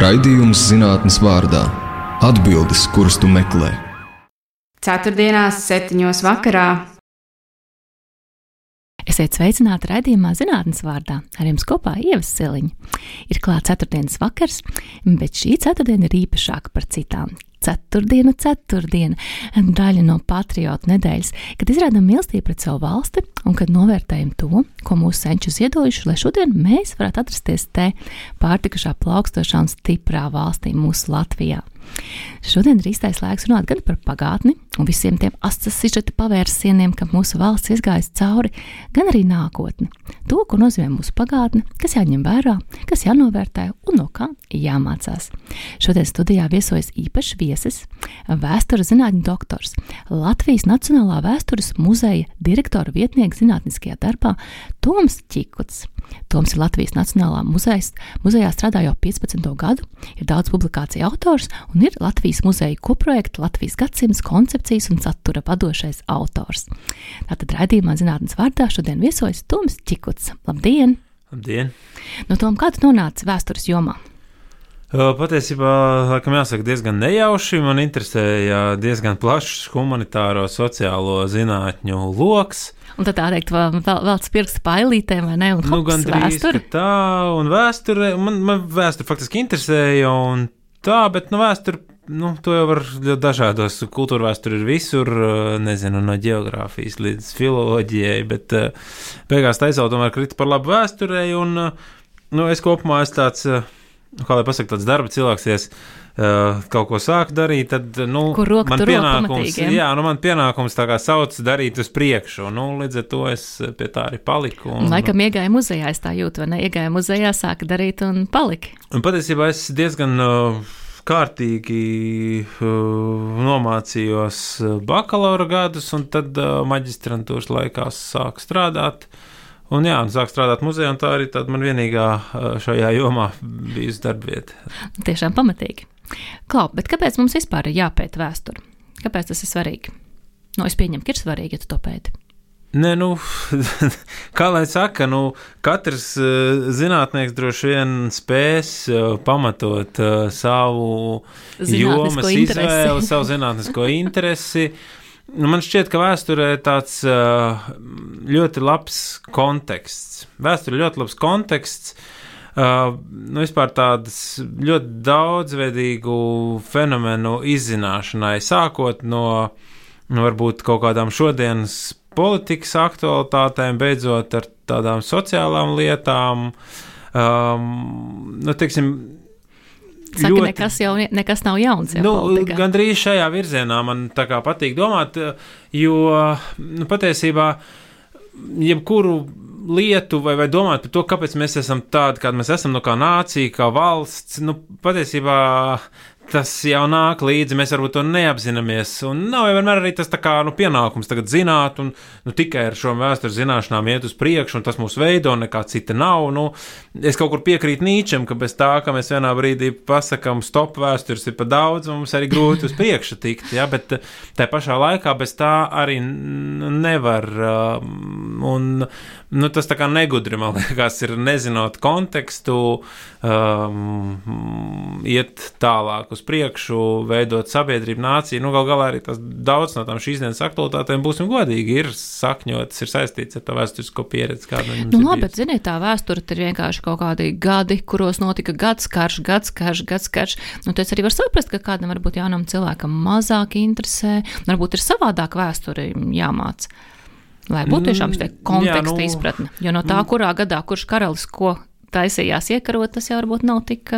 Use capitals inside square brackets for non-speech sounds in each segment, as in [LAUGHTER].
Raidījums zinātnes vārdā - atbildes, kuras tu meklē. Ceturtdienās, septiņos vakarā. Esiet sveicināti raidījumā zinātnes vārdā. Ar jums kopā ievas siliņa. Ir klāts ceturtdienas vakars, bet šī ceturtdiena ir īpašāka par citām. Ceturtdiena, ceturtdiena, daļa no patriotu nedēļas, kad izrādām mīlestību pret savu valsti un kad novērtējam to, ko mūsu senči ziedojuši, lai šodien mēs varētu atrasties te pārtikušā, plaukstošā un stiprā valstī mūsu Latvijā. Šodien ir īstais laiks runāt gan par pagātni un visiem tiem sižeta pavērsieniem, kam mūsu valsts izgājis cauri, gan arī nākotni. To, ko nozīmē mūsu pagātne, kas jāņem vērā, kas jānovērtē un no kā jāmācās. Šodien studijā viesojas īpašs viesis, vēstures zinātņu doktors, Latvijas Nacionālā vēstures muzeja direktora vietnieks zinātniskajā darbā Toms Čikuts. Toms ir Latvijas Nacionālā muzejas, muzejā strādā jau 15. gadu, ir daudz publikāciju autors un ir Latvijas muzeja koprojekta Latvijas gadsimts koncepcijas un satura vadošais autors. Tātad raidījumā zinātnes vārdā šodien viesojas Toms Čikuts. Labdien! Labdien! No Tom, kā tu nonāci vēstures jomā? Patiesībā, laikam, jāsaka, diezgan nejauši. Man interesēja diezgan plašs humanitāro sociālo zinātņu lokus. Un tad tā teikt, vēl, vēl, pirksta pailītēm, vai ne? Un nu, gan drīz tā, un vēsture, man, man vēsture faktiski interesēja, un tā, bet, nu, vēsture, nu, to jau var dažādos. Kultūra vēsture ir visur, nezinu, no geogrāfijas līdz filoloģijai, bet beigās taisau tomēr krita par labu vēsturei, un, nu, es kopumā esmu tāds Nu, kā lai pasakā, tāds darba cilvēks, ja es uh, kaut ko sāku darīt, tad nu, man pienākums, jā, nu, man pienākums tā kā sauc darīt uz priekšu. Nu, līdz ar to es pie tā arī paliku. Un, Laikam iegāja muzejā, es tā jūtu, vai ne? Iegāja muzejā, sāka darīt un palika. Un patiesībā es diezgan. Uh, kārtīgi uh, nomācījos bakalaura gadus, un tad uh, maģistrantūras laikā sāku strādāt. Un jā, un sāk strādāt muzejā, un tā arī man vienīgā šajā jomā bijusi darbvieta. Tiešām pamatīgi. Klau, bet kāpēc mums vispār ir jāpēta vēsture? Kāpēc tas ir svarīgi? Nu, es pieņemu, ka ir svarīgi, ja tu to pēti. Nē, nu, [LAUGHS] kā lai saka, nu, katrs uh, zinātnieks droši vien spēs uh, pamatot uh, savu jomas izvēli, [LAUGHS] savu zinātnisko interesi. Nu, man šķiet, ka vēsturē ir tāds uh, ļoti labs konteksts. Vēsturē ļoti labs konteksts. Uh, nu, vispār tādas ļoti daudzveidīgu fenomenu izzināšanai, sākot no, nu, varbūt kaut kādām šodienas politikas aktualitātēm, beidzot ar tādām sociālām lietām. Um, nu, teiksim, Saka, ļoti, nekas jau nekas nav jauns. Nu, Gan drīz šajā virzienā man patīk domāt, jo nu, patiesībā jebkuru lietu vai, vai domāt par to, kāpēc mēs esam tādi, kādi mēs esam, no nu, kā nācija, kā valsts, nu, patiesībā tas jau nāk līdzi, mēs varbūt to neapzināmies. Un nav jau vienmēr arī tas kā, nu, pienākums tagad zināt, un nu, tikai ar šo vēstures zināšanām iet uz priekšu, un tas mūs veido, nekā cita nav. Nu, es kaut kur piekrītu Nīčam, ka bez tā, ka mēs vienā brīdī pasakām, stop, vēstures ir par daudz, mums arī grūti uz priekšu tikt. Ja? Bet tā pašā laikā bez tā arī nevar. Un, nu, tas tā kā negudri, man liekas, ir nezinot kontekstu, um, iet tālāk uz priekšu, veidot sabiedrību, nāciju. Nu, gal galā arī tas daudz no tām šīs dienas aktualitātēm, būsim godīgi, ir sakņotas, ir saistīts ar to vēsturisko pieredzi, nu. Labi, bet, ziniet, tā vēsture ir vienkārši kaut kādi gadi, kuros notika gads karš, gads karš, gads karš. Nu, tas arī var saprast, ka kādam varbūt jaunam cilvēkam mazāk interesē, varbūt ir savādāk vēsture jāmācās. Lai būtu tiešām šī konteksta Jā, nu, izpratne. Jo no tā, mm. kurā gadā kurš karalis ko taisījās iekarot, tas jau varbūt nav tik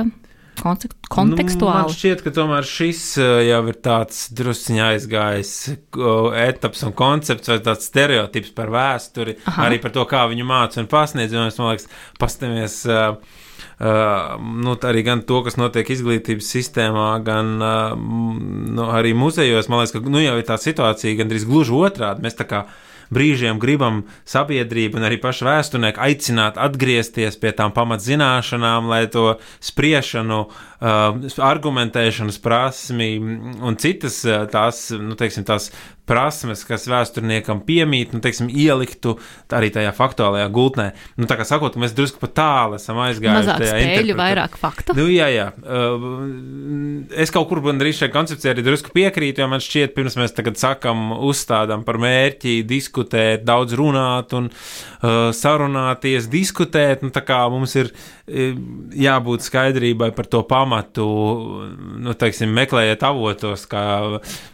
kontekstuāli. Nu, man šķiet, ka tomēr šis uh, jau ir tāds drusciņā aizgājis uh, etaps un koncepts vai tāds stereotips par vēsturi, Aha. arī par to, kā viņu māca un pasniedz. Un es domāju, pastamies. Uh, Uh, nu, arī gan to, kas notiek izglītības sistēmā, gan uh, nu, arī muzejos. Man liekas, ka nu, jau ir tā situācija gandrīz gluži otrādi. Mēs tā kā uh, brīžiem gribam sabiedrību un arī pašu vēsturnieku aicināt atgriezties pie tām pamatzināšanām, lai to spriešanu, uh, argumentēšanas prasmi un citas uh, tās, nu, teiksim, tās prasmes, kas vēsturniekam piemīt, nu, teiksim, ieliktu arī tajā faktuālajā gultnē. Nu, tā kā sakot, mēs drusku pat tālu esam aizgājuši. Mazāk spēļu, vairāk faktu. Nu, jā, jā. Uh, es kaut kur arī šai koncepcijai arī drusku piekrītu, jo man šķiet, pirms mēs tagad sakam, uzstādām par mērķi diskutēt, daudz runāt un uh, sarunāties, diskutēt, nu, tā kā mums ir uh, jābūt skaidrībai par to pamatu, nu, teiksim, meklējiet avotos, kā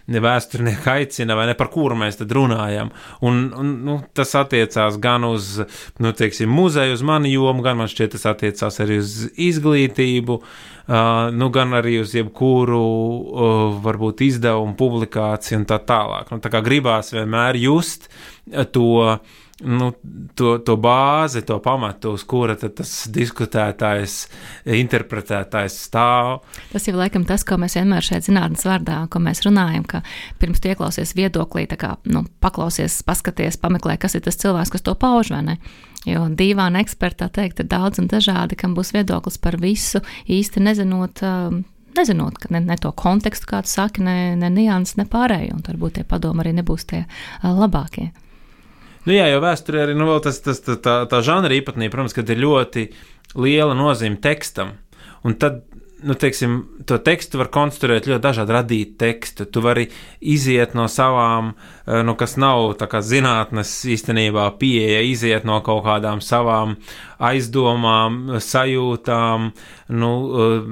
vēsturnieki aicina vai ne par kuru mēs tad runājam. Un, un nu, tas attiecās gan uz, nu, teiksim, muzeju, uz mani jomu, gan man šķiet, tas attiecās arī uz izglītību, uh, nu, gan arī uz jebkuru, uh, varbūt, izdevumu, publikāciju un tā tālāk. Nu, tā kā gribās vienmēr just to nu, to, to bāzi, to pamatu, uz kura tas diskutētājs, interpretētājs stāv. Tas jau laikam tas, ko mēs vienmēr šeit zinātnes vārdā, ko mēs runājam, ka pirms ieklausies viedoklī, tā kā nu, paklausies, paskaties, pameklē, kas ir tas cilvēks, kas to pauž, vai ne? Jo dīvāna eksperta teikt, ir daudz un dažādi, kam būs viedoklis par visu, īsti nezinot. Um, nezinot ne, ne to kontekstu, kā tu saki, ne, ne nianses, ne pārējo, varbūt tie padomi arī nebūs tie uh, labākie. Nu, jā, jau vēsturē arī nu, tas, tas, tā, tā, tā žanra īpatnība, protams, ka ir ļoti liela nozīme tekstam. Un tad nu, teiksim, to tekstu var konstruēt ļoti dažādi, radīt tekstu. Tu vari iziet no savām, eh, nu, kas nav zinātnes īstenībā pieeja, iziet no kaut kādām savām aizdomām, sajūtām, nu, eh,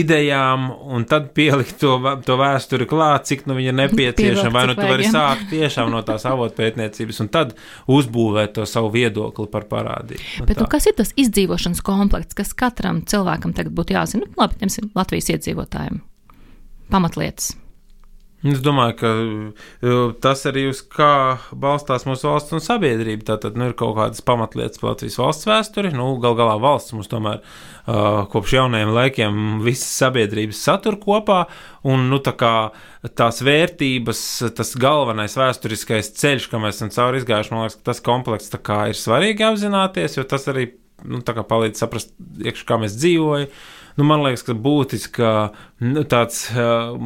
idejām, un tad pielikt to, to vēsturi klāt, cik nu viņa ir nepieciešama. Vai nu tu vari sākt tiešām no tās avotpētniecības, un tad uzbūvēt to savu viedokli par parādību. Bet nu, kas ir tas izdzīvošanas komplekts, kas katram cilvēkam tagad būtu jāzina? nu, labi, ņemsim Latvijas iedzīvotājiem. Pamatlietas. Es domāju, ka tas arī uz kā balstās mūsu valsts un sabiedrība. Tātad nu, ir kaut kādas pamatlietas Latvijas valsts vēsturi. Nu, gal galā valsts mums tomēr uh, kopš jaunajiem laikiem visas sabiedrības satur kopā. Un, nu, tā kā, tās vērtības, tas galvenais vēsturiskais ceļš, kā mēs esam cauri izgājuši, man liekas, tas komplekss ir svarīgi apzināties, jo tas arī nu, palīdz saprast, iekš, kā mēs dzīvojam nu, man liekas, ka būtiska nu, tāds uh,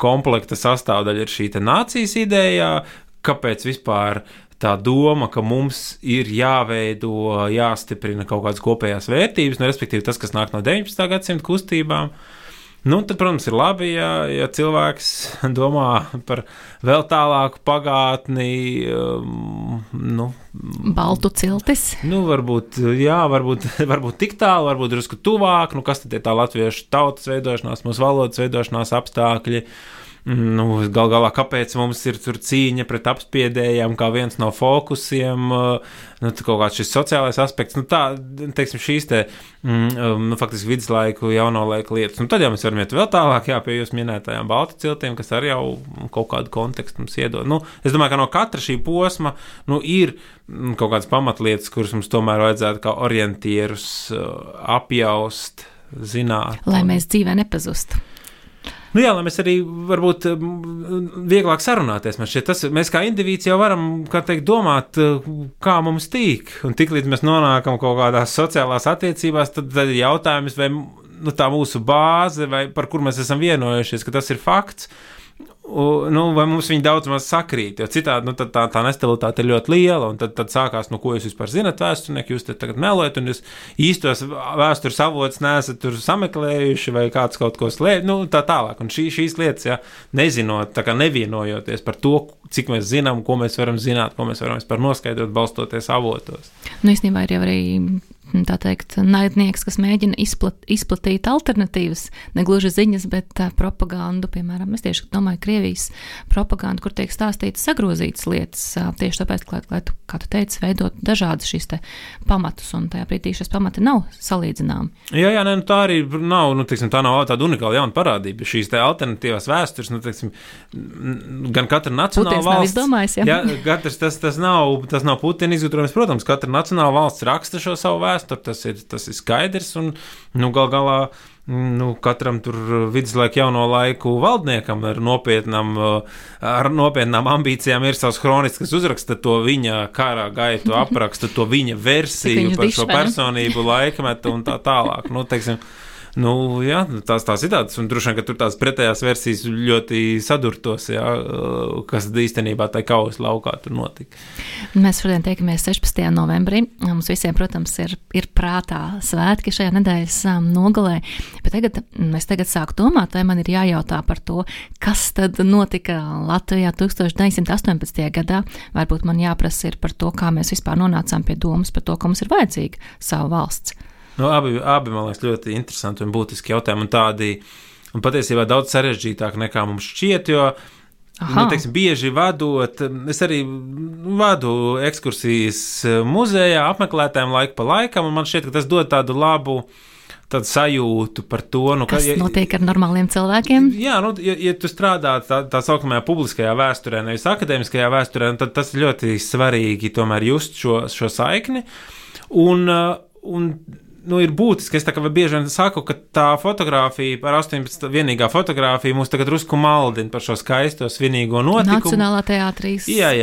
komplekta sastāvdaļa ir šī nācijas ideja, kāpēc vispār tā doma, ka mums ir jāveido, jāstiprina kaut kādas kopējās vērtības, nu, respektīvi tas, kas nāk no 19. gadsimta kustībām. Uh, Nu, tad, protams, ir labi, ja, ja cilvēks domā par vēl tālāku pagātni. Um, nu, Baltu ciltis. Nu, varbūt, jā, varbūt, [LAUGHS] varbūt tik tālu, varbūt drusku tuvāk. Nu, kas tad ir tā latviešu tautas veidošanās, mūsu valodas veidošanās apstākļi? Uh, Nu, gal galā, kāpēc mums ir cīņa pret apspiedējiem, kā viens no fokusiem, nu, kaut kāds šis sociālais aspekts, nu, tā, teiksim, šīs te, mm, um, nu, faktiski viduslaiku, jauno laiku lietas. Nu, tad jau mēs varam iet vēl tālāk, jā, pie jūs minētajām baltu ciltiem, kas arī jau kaut kādu kontekstu mums iedod. Nu, es domāju, ka no katra šī posma, nu, ir mm, kaut kādas pamatlietas, kuras mums tomēr vajadzētu kā orientierus apjaust, zināt. Lai mēs dzīvē nepazustu. Nu jā, lai mēs arī varbūt vieglāk sarunāties. Šķiet, tas, mēs kā indivīds jau varam, kā teikt, domāt, kā mums tīk. Un tiklīdz mēs nonākam kaut kādās sociālās attiecībās, tad, tad ir jautājums, vai nu, tā mūsu bāze, vai par kur mēs esam vienojušies, ka tas ir fakts nu, vai mums viņi daudz maz sakrīt, jo citādi nu, tā, tā nestabilitāte ir ļoti liela. Tad, tad sākās, nu, ko jūs vispār zinat, vēsturnieki, jūs tagad melojat, un jūs īstos vēstures avots neesat tur sameklējuši, vai kāds kaut ko slēpj, nu, tā tālāk. Un šī, šīs lietas, ja nezinot, tā kā nevienojoties par to, cik mēs zinām, ko mēs varam zināt, ko mēs varam vispār noskaidrot, balstoties avotos. Nu, īstenībā ir jau arī tā teikt, naidnieks, kas mēģina izplat, izplatīt alternatīvas, ne gluži ziņas, bet uh, propagandu. Piemēram, es tieši domāju, Krievijas propagandu, kur tiek stāstītas sagrozītas lietas, uh, tieši tāpēc, lai, lai tu, kā tu teici, veidot dažādas šīs pamatus, un tajā brīdī šis pamati nav salīdzināmi. Jā, jā, nē, nu, tā arī nav, nu, teiksim, tā nav tāda unikāla jauna parādība. Šīs te alternatīvās vēstures, nu, teiksim, gan katra nacionāla Putins valsts. Domājis, jā. jā, katrs tas, tas nav, tas nav Putina izgudrojums, protams, katra nacionāla valsts raksta šo savu vēsturi vēsture, tas ir, tas ir skaidrs. Un, nu, gal galā nu, katram tur viduslaiku jauno laiku valdniekam ar nopietnām, ar nopietnām ambīcijām ir savs kronists, kas uzraksta to viņa kara gaitu, [LAUGHS] apraksta to viņa versiju par šo personību, laikmetu un tā tālāk. Nu, teiksim, Nu, jā, tās, tās ir tādas, un droši vien, ka tur tās pretējās versijas ļoti sadurtos, jā, kas īstenībā tajā kaujas laukā tur notika. Mēs šodien tiekamies 16. novembrī. Mums visiem, protams, ir, ir prātā svētki šajā nedēļas um, nogalē, bet tagad es tagad sāku domāt, vai man ir jājautā par to, kas tad notika Latvijā 1918. gadā. Varbūt man jāprasa ir par to, kā mēs vispār nonācām pie domas par to, ka mums ir vajadzīga savu valsts. Nu, abi, abi, man liekas, ļoti interesanti un būtiski jautājumi, un tādi un patiesībā daudz sarežģītāki nekā mums šķiet. Jo, Aha. Nu, teiksim, bieži vadot, es arī vadu ekskursijas muzejā, apmeklētājiem laiku pa laikam, un man šķiet, ka tas dod tādu labu tādu sajūtu par to, nu, kas ja, notiek ar normāliem cilvēkiem. Jā, nu, ja, ja tu strādā tā, tā saucamajā publiskajā vēsturē, nevis akadēmiskajā vēsturē, tad tas ir ļoti svarīgi tomēr just šo, šo saikni. Un, un nu, ir būtiski. Es tā kā bieži vien saku, ka tā fotografija, par 18. vienīgā fotografija, mūs tagad drusku maldina par šo skaisto svinīgo notikumu. Nacionālā teātrī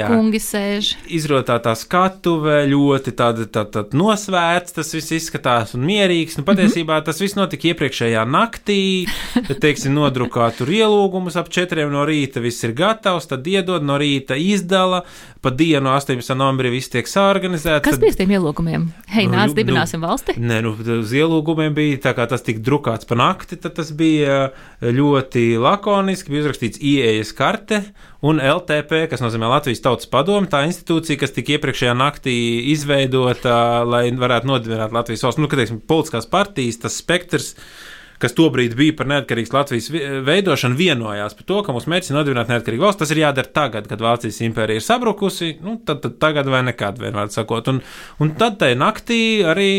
kungi sēž. Izrotā tā skatuve, ļoti tāda tā, tā, nosvērts, tas viss izskatās un mierīgs. Nu, patiesībā mm -hmm. tas viss notika iepriekšējā naktī, [LAUGHS] tad, teiksim, nodrukā tur ielūgumus ap četriem no rīta, viss ir gatavs, tad iedod no rīta izdala, pa dienu 18. novembrī viss tiek sāorganizēts. Kas tad... bija tiem ielūgumiem? Hei, nāc, nu, dibināsim nu, valsti? Nē, nu, uz ielūgumiem bija tā kā tas tika drukāts pa nakti, tad tas bija ļoti lakoniski, bija uzrakstīts ieejas karte un LTP, kas nozīmē Latvijas Tautas Padomu, tā institūcija, kas tika iepriekšējā naktī izveidota, lai varētu nodibināt Latvijas valsts, nu, kad, teiksim, politiskās partijas, tas spektrs kas tobrīd bija par neatkarīgas Latvijas veidošanu, vienojās par to, ka mūsu mērķis ir nodibināt neatkarīgu valsts. Tas ir jādara tagad, kad Vācijas impērija ir sabrukusi, nu, tad, tad tagad vai nekad, vienmēr sakot. Un, un tad tajā naktī arī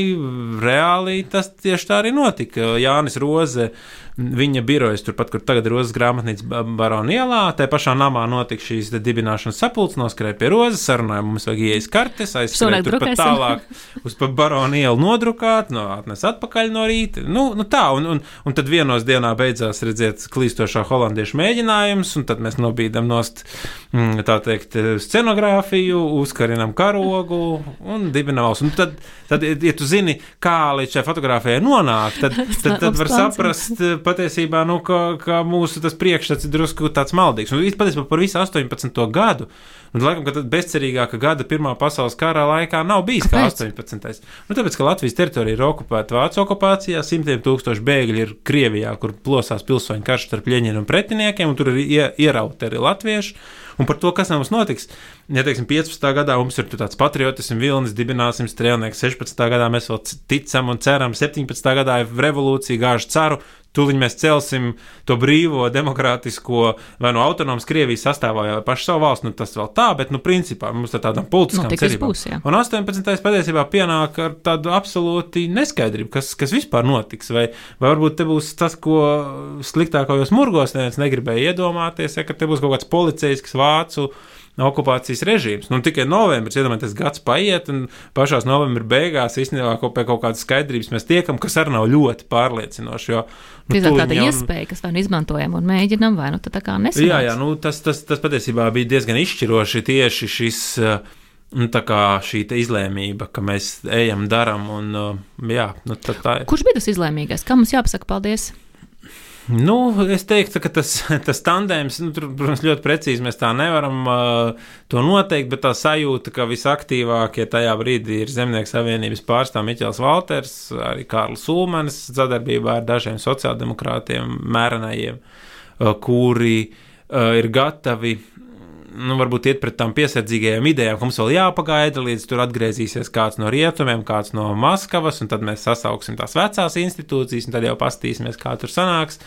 reāli tas tieši tā arī notika. Jānis Roze viņa birojas, turpat, kur tagad ir Rozes grāmatnīca Barona ielā. Tajā pašā namā notika šīs dibināšanas sapulces, noskrēja pie Rozes, sarunāja, mums vajag ieejas kartes, aizskrēja turpat tālāk uz Barona ielu nodrukāt, no atnes atpakaļ no rīta. Nu, nu tā, un, un, un tad vienos dienā beidzās redzēt klīstošā holandiešu mēģinājums, un tad mēs nobīdam nost, mm, tā teikt, scenogrāfiju, uzkarinam karogu un dibinām valsts. Un tad, tad, ja tu zini, kā līdz šai fotografijai nonāk, tad, tad, tad var saprast, patiesībā nu, ka, ka mūsu priekšstats ir drusku tāds maldīgs. Un patiesībā par visu 18. gadu. Un, laikam, ka tad bezcerīgāka gada Pirmā pasaules kara laikā nav bijis Kāpēc? kā 18. Nu, tāpēc, ka Latvijas teritorija ir okupēta Vācu okupācijā, simtiem tūkstoši bēgļi ir Krievijā, kur plosās pilsoņu karš starp ļeņiem un pretiniekiem, un tur ir ierauti arī latvieši. Un par to, kas mums notiks, ja teiksim, 15. gadā mums ir tāds patriotisms, vilnis, dibināsim strēlnieks, 16. gadā mēs vēl ticam un ceram, 17. gadā ir revolūcija, gāžu ceru, Tūlīt mēs celsim to brīvo, demokrātisko vai no autonomas Krievijas sastāvā jau pašu savu valsts. Nu, tas vēl tā, bet, nu, principā mums ir tāda politiskā nu, cerība. Būs, jā. un 18. patiesībā pienāk ar tādu absolūti neskaidrību, kas, kas vispār notiks. Vai, vai varbūt te būs tas, ko sliktākajos murgos neviens negribēja iedomāties, ja, ka te būs kaut kāds policijs, vācu okupācijas režīms. Nu, tikai novembris, iedomājieties, gads paiet, un pašā novembra beigās īstenībā kaut, pie kaut kādas skaidrības mēs tiekam, kas arī nav ļoti pārliecinoši. Jo, nu, tā ir tāda jau... iespēja, kas vai nu izmantojam un mēģinam, vai nu tā kā nesanāc. Jā, jā, nu, tas, tas, tas patiesībā bija diezgan izšķiroši tieši šis. Nu, tā kā šī izlēmība, ka mēs ejam, darām, un jā, nu, tā ir. Kurš bija tas izlēmīgais? Kā mums jāpasaka paldies? Nu, es teiktu, ka tas, [LAUGHS] tas tandēms, nu, tur, protams, ļoti precīzi mēs tā nevaram uh, to noteikt, bet tā sajūta, ka visaktīvākie tajā brīdī ir Zemnieku savienības pārstāvja Miķels Valters, arī Kārlis Ulmanis sadarbībā ar dažiem sociāldemokrātiem, mērenajiem, uh, kuri uh, ir gatavi nu, varbūt iet pret tām piesardzīgajām idejām, ka mums vēl jāpagaida, līdz tur atgriezīsies kāds no rietumiem, kāds no Maskavas, un tad mēs sasauksim tās vecās institūcijas, un tad jau pastīsimies, kā tur sanāks.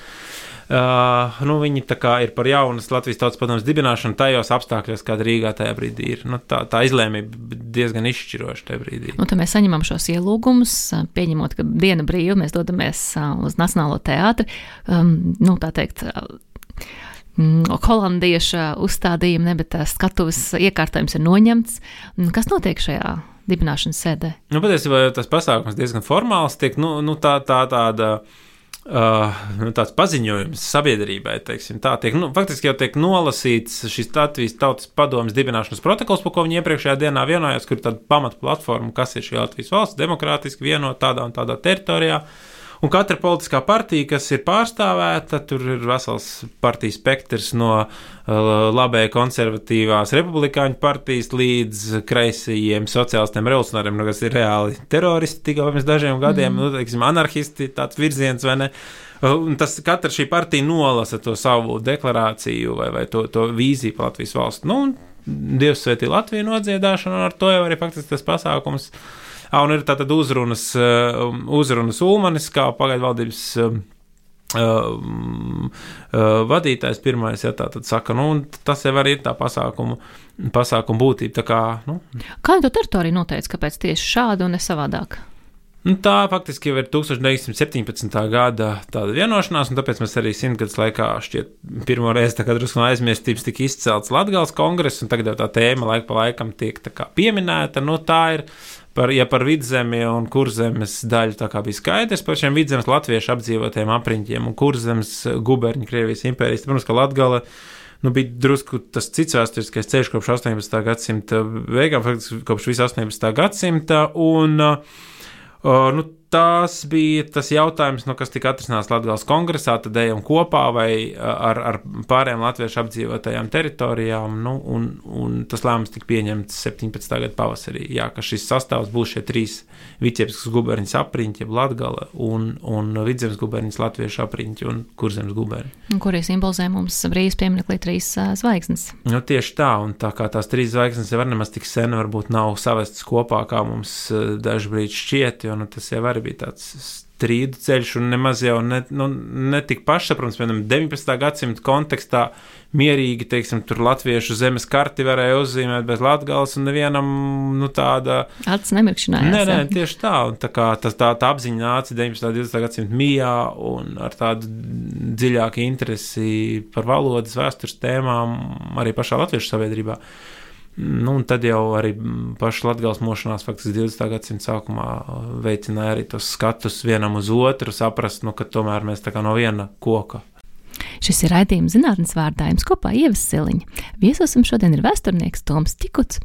Uh, nu, viņi ir par jaunas Latvijas tautas padomus dibināšanu tajos apstākļos, kāda Rīgā tajā brīdī ir. Nu, tā, tā izlēmība diezgan izšķiroša tajā brīdī. Nu, tad mēs saņemam šos ielūgumus, pieņemot, ka diena brīva mēs dodamies uz Nacionālo teātri. Um, nu, tā teikt, mm, holandieša uzstādījumi, ne, bet skatuves iekārtojums ir noņemts. Mm, kas notiek šajā dibināšanas sēdē? Nu, patiesībā tas pasākums diezgan formāls, tiek nu, nu, tā, tā, tāda. Uh, nu, tāds paziņojums sabiedrībai, teiksim, tā tiek, nu, faktiski jau tiek nolasīts šis Latvijas tautas padomas dibināšanas protokols, par ko viņi iepriekšējā dienā vienojās, kur tāda pamata platforma, kas ir šī Latvijas valsts, demokrātiski vienot tādā un tādā teritorijā. Un katra politiskā partija, kas ir pārstāvēta, tur ir vesels partiju spektrs no uh, labēji konservatīvās republikāņu partijas līdz kreisajiem sociālistiem revolucionāriem, nu, kas ir reāli teroristi tikai pirms dažiem gadiem, mm. nu, teiksim, anarchisti, tāds virziens vai ne. Un tas katra šī partija nolasa to savu deklarāciju vai, vai to, to vīziju par Latvijas valsts. Nu, Dievs svētī Latviju nodziedāšanu, un ar to jau arī faktiski tas pasākums uh, Ah, un ir tātad uzrunas, eh, uzrunas Ulmanis kā pagaidu valdības. Uh, uh, vadītājs pirmais, ja tā tad saka, nu, tas jau arī ir tā pasākuma, pasākuma būtība. Tā kā, nu. Kāda tu teritorija noteica, kāpēc tieši šāda un ne savādāk? Nu, tā faktiski jau ir 1917. gada tāda vienošanās, un tāpēc mēs arī simtgadus laikā šķiet pirmo reizi tā kā drusku no aizmirstības tika izcelts Latgals kongress, un tagad jau tā tēma laika pa laikam tiek tā kā pieminēta. Nu, tā ir par, ja par vidzemi un kurzemes daļu tā kā bija skaidrs par šiem vidzemes latviešu apdzīvotiem apriņķiem un kurzemes guberņu Krievijas impērijas, protams, ka Latgala nu, bija drusku tas cits vēsturiskais ceļš kopš 18. gadsimta beigām, faktiski kopš visa 18. gadsimta, un uh, nu, tas bija tas jautājums, nu, kas tika atrisināts Latvijas kongresā, tad ejam kopā vai ar, ar pārējām latviešu apdzīvotajām teritorijām, nu, un, un tas lēmums tika pieņemts 17. gada pavasarī, jā, ka šis sastāvs būs šie trīs Viķiepskas guberņas apriņķi, Latgala un, un Vidzemes guberņas latviešu apriņķi un Kurzemes guberņi. Kurie simbolizē mums brīvs piemineklī trīs uh, zvaigznes. Nu, tieši tā, un tā kā tās trīs zvaigznes jau nemaz tik sen varbūt nav savestas kopā, kā mums uh, dažbrīd šķiet, jo nu, tas jau arī bija tāds strīdu ceļš, un nemaz jau ne, nu, netik pašsaprotams, piemēram, 19. gadsimta kontekstā mierīgi, teiksim, tur latviešu zemes karti varēja uzzīmēt bez latgals, un nevienam, nu, tāda. Acis nemirkšinājās. Nē, nē, tieši tā, un tā kā tas tā, tā apziņa nāca 19. un 20. gadsimta mijā, un ar tādu dziļāku interesi par valodas vēstures tēmām arī pašā latviešu sabiedrībā. Nu, un tad jau arī paša Latvijas mošanās, faktiski 20. gadsimta sākumā, veicināja arī tos skatus vienam uz otru, saprast, nu, ka tomēr mēs tā kā no viena koka. Šis ir raidījums zinātnes vārdā jums kopā Ievas Siliņa. Viesosim šodien ir vēsturnieks Toms Tikuts,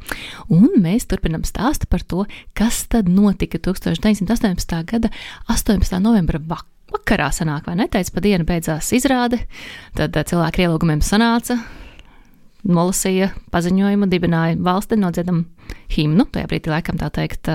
un mēs turpinam stāstu par to, kas tad notika 1918. gada 18. novembra vakarā vakarā sanāk, vai ne? Teica, pa dienu beidzās izrāde, tad cilvēki ielūgumiem sanāca, nolasīja paziņojumu, dibināja valsti, nodziedam himnu. Tajā brīdī, laikam, tā teikt,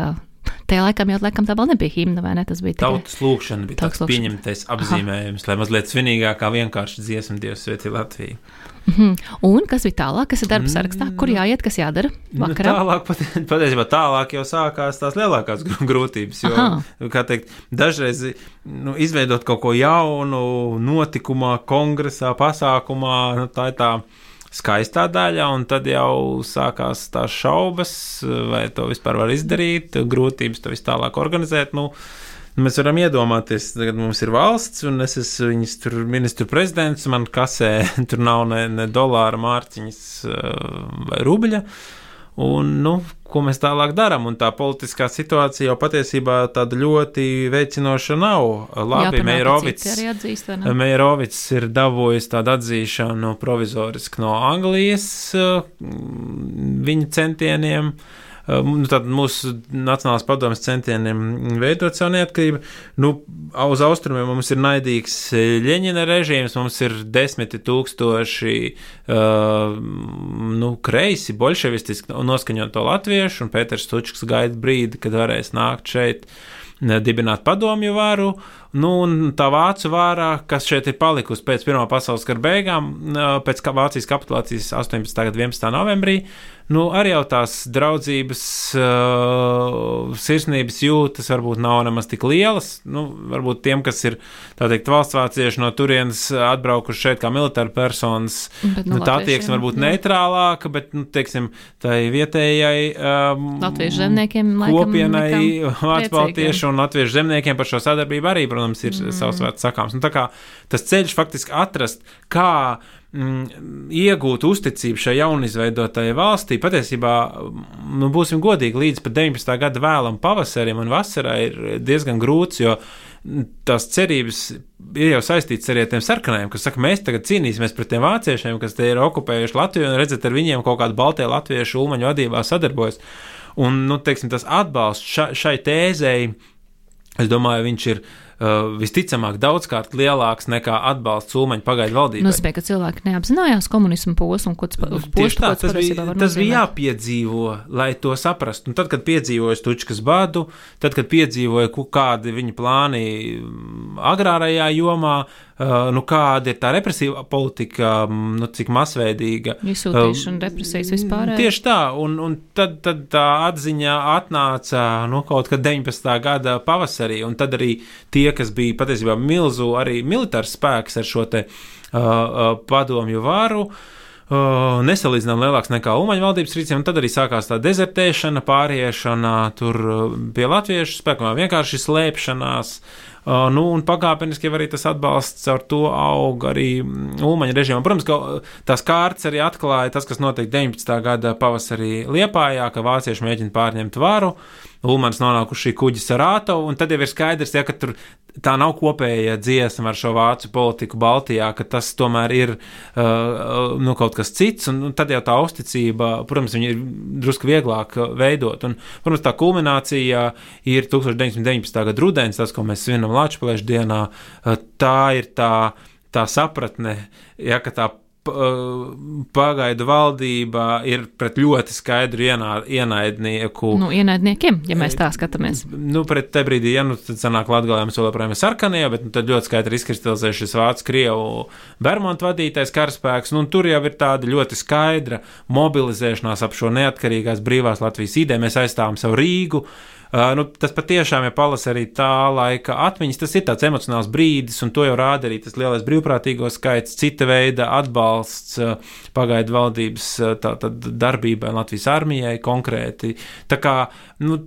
tajā laikam jau laikam tā vēl nebija himna, vai ne? Tas bija tikai tautas lūkšana, bija tāds lūkšana. pieņemtais apzīmējums, Aha. lai mazliet svinīgāk kā vienkārši dziesma Dievs svētī Latviju. Mm -hmm. Un kas bija tālāk, kas ir darba sarakstā, kur jāiet, kas jādara? Nu, vakarā? Nu, tālāk, pat, [LAUGHS] patiesībā tālāk jau sākās tās lielākās grūtības. Jo, Aha. kā teikt, dažreiz nu, izveidot kaut ko jaunu, notikumā, kongresā, pasākumā, nu, tā ir tā skaistā daļa, un tad jau sākās tās šaubas, vai to vispār var izdarīt, grūtības to visu tālāk organizēt. Nu, Mēs varam iedomāties, ka mums ir valsts, un es esmu viņas tur ministru prezidents, man kasē [LAUGHS] tur nav ne, ne dolāra, mārciņas vai rubļa. Un, nu, ko mēs tālāk darām? Un tā politiskā situācija jau patiesībā tāda ļoti veicinoša nav. Labi, Meirovits ir dabūjis tādu atzīšanu provizoriski no Anglijas viņa centieniem. Uh, nu, mūsu Nacionālās padomjas centieniem veidot savu neatkarību. Nu, uz austrumiem mums ir naidīgs Ļeņina režīms, mums ir desmiti tūkstoši uh, nu, kreisi, bolševistiski noskaņoto latviešu, un Pēters Stučks gaida brīdi, kad varēs nākt šeit dibināt padomju varu. Nu, un tā vācu vārā, kas šeit ir palikusi pēc Pirmā pasaules kara beigām, pēc Vācijas kapitulācijas 18. gada 11. novembrī, nu, arī jau tās draudzības, uh, sirsnības jūtas varbūt nav nemaz tik lielas. Nu, varbūt tiem, kas ir teikt, valsts vācieši no turienes atbraukuši šeit kā militāri personas, bet, nu, nu, tā attieksme varbūt jā. neitrālāka, bet, nu, teiksim, tai vietējai um, latviešu zemniekiem, kopienai, vācu baltiešu un latviešu zemniekiem par šo sadarbību arī, protams, ir mm. savs vērts sakāms. Nu, tā kā tas ceļš faktiski atrast, kā mm, iegūt uzticību šai jaunizveidotajai valstī, patiesībā, nu, būsim godīgi, līdz pat 19. gada vēlam pavasarim un vasarai ir diezgan grūts, jo tās cerības ir jau saistītas arī ar tiem sarkanajiem, kas saka, mēs tagad cīnīsimies pret tiem vāciešiem, kas te ir okupējuši Latviju un redzat, ar viņiem kaut kādu baltie latviešu ulmaņu vadībā sadarbojas. Un, nu, teiksim, tas atbalsts ša, šai tēzei, es domāju, viņš ir uh, visticamāk daudzkārt lielāks nekā atbalsts Ulmaņa pagaidu valdībai. Nozīmē, ka cilvēki neapzinājās komunismu posmu, ko tas Nu, tā, tas bija, tas bija jāpiedzīvo, lai to saprastu. Un tad, kad piedzīvoja Stučkas badu, tad, kad piedzīvoja, kādi viņa plāni mm, agrārajā jomā, uh, nu, kāda ir tā represīva politika, nu, cik masveidīga. Izsūtīšana, depresijas vispār. Tieši tā, un, un tad, tad tā atziņa atnāca nu, kaut kad 19. gada pavasarī, un tad arī tie, kas bija patiesībā milzu, arī militārs spēks ar šo te uh, padomju varu. Uh, nesalīdzinām lielāks nekā Umaņa valdības rīcība, un tad arī sākās tā dezertēšana, pāriešana tur pie latviešu spēkiem, vienkārši slēpšanās. Uh, nu, un pakāpeniski arī tas atbalsts ar to aug arī mm, Ulmaņa režīmam. Protams, ka uh, tās kārtas arī atklāja tas, kas notika 19. gada pavasarī Liepājā, ka vācieši mēģina pārņemt varu. Ulmans nonāk uz šī kuģa sarāto, un tad jau ir skaidrs, ja, ka tur tā nav kopēja dziesma ar šo vācu politiku Baltijā, ka tas tomēr ir uh, nu, kaut kas cits, un, un tad jau tā uzticība, protams, ir drusku vieglāk uh, veidot. Un, protams, tā kulminācija ir 1919. gada rudens, tas, ko mēs svinam Latvijas dienā, uh, tā ir tā, tā sapratne, ja, ka tā uh, pagaidu valdība ir pret ļoti skaidru ienā, ienaidnieku. Nu, ienaidniekiem, ja mēs tā skatāmies. Nu, pret te brīdī, ja nu tad sanāk Latgalē, mēs vēl joprojām ir sarkanie, bet nu, tad ļoti skaidri izkristalizē šis vācu krievu Bermontu vadītais karaspēks, nu, un tur jau ir tāda ļoti skaidra mobilizēšanās ap šo neatkarīgās brīvās Latvijas ideju. Mēs aizstāvam savu Rīgu. Uh, nu, tas patiešām ir palas arī tā laika atmiņas. Tas ir tāds emocionāls brīdis, un to jau rāda arī tas lielais brīvprātīgo skaits, cita veida atbalsts uh, pagaidu valdības uh, tā, tā, darbībai Latvijas armijai konkrēti. Tā kā, nu,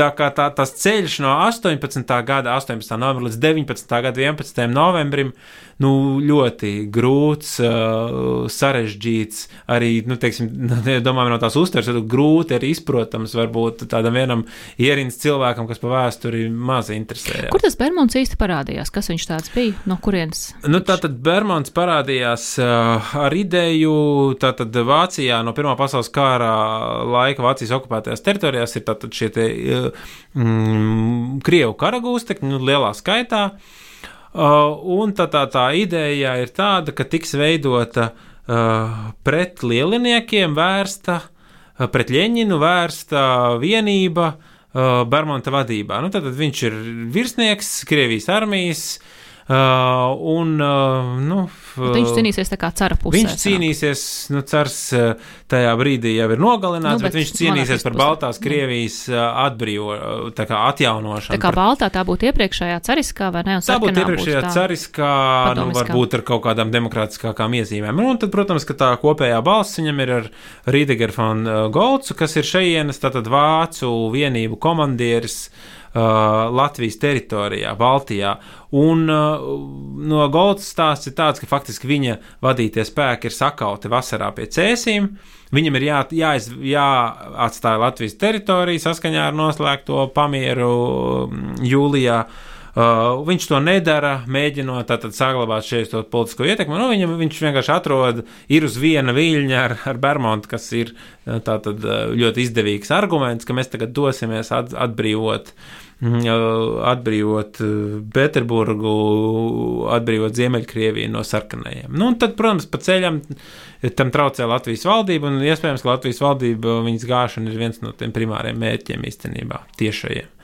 Tā kā tā, tas ceļš no 18. gada, 18. novembra līdz 19. gada 11. novembrim, nu, ļoti grūts, uh, sarežģīts, arī, nu, teiksim, [LAUGHS] domājam, no tās uztveres, tad grūti arī izprotams, varbūt tādam vienam ierīnas cilvēkam, kas pa vēsturi maz interesē. Kur tas Bermons īsti parādījās? Kas viņš tāds bija? No kurienes? Nu, tātad Bermons parādījās uh, ar ideju, tātad Vācijā no Pirmā pasaules kara laika Vācijas okupētajās teritorijās ir tātad šie te, uh, mm, Krievu karagūstekņi, nu, lielā skaitā. Uh, un tā, tā, tā ideja ir tāda, ka tiks veidota uh, pret lieliniekiem vērsta, uh, pret Ļeņinu vērsta vienība uh, Bermonta vadībā. Nu, tad viņš ir virsnieks Krievijas armijas. Uh, un, uh, nu, Bet viņš cīnīsies tā kā cara pusē. Viņš cīnīsies, nu, cars uh, tajā brīdī jau ir nogalināts, Nu, nu, bet, bet viņš cīnīsies par pusē. Baltās Krievijas uh, atbrīvo, uh, tā kā atjaunošanu. Tā kā par baltā tā būtu iepriekšējā cariskā vai ne? un Tā būtu iepriekšējā tā cariskā, nu, padomiskā. varbūt ar kaut kādām demokrātiskākām iezīmēm. Nu, un tad, protams, ka tā kopējā balss viņam ir ar Rīdegeru von uh, Golcu, kas ir šejienes, tātad vācu vienību komandieris. Uh, Latvijas teritorijā, Baltijā. Un uh, no Goldas stāsts ir tāds, ka faktiski viņa vadītie spēki ir sakauti vasarā pie cēsīm. Viņam ir jā, jāiz, jāatstāja Latvijas teritorija saskaņā ar noslēgto pamieru mm, jūlijā. Uh, viņš to nedara, mēģinot tātad saglabāt šeit to politisko ietekmi. Nu, viņam, viņš vienkārši atrod, ir uz viena viļņa ar, ar Bermontu, kas ir uh, tātad uh, ļoti izdevīgs arguments, ka mēs tagad dosimies at, atbrīvot. mm, uh, Atbrīvot uh, Pēterburgu, atbrīvot Ziemeļkrieviju no sarkanajiem. Nu, tad, protams, pa ceļam tam traucē Latvijas valdība, un iespējams, ka Latvijas valdība viņas gāšana ir viens no tiem primāriem mērķiem īstenībā tiešajiem.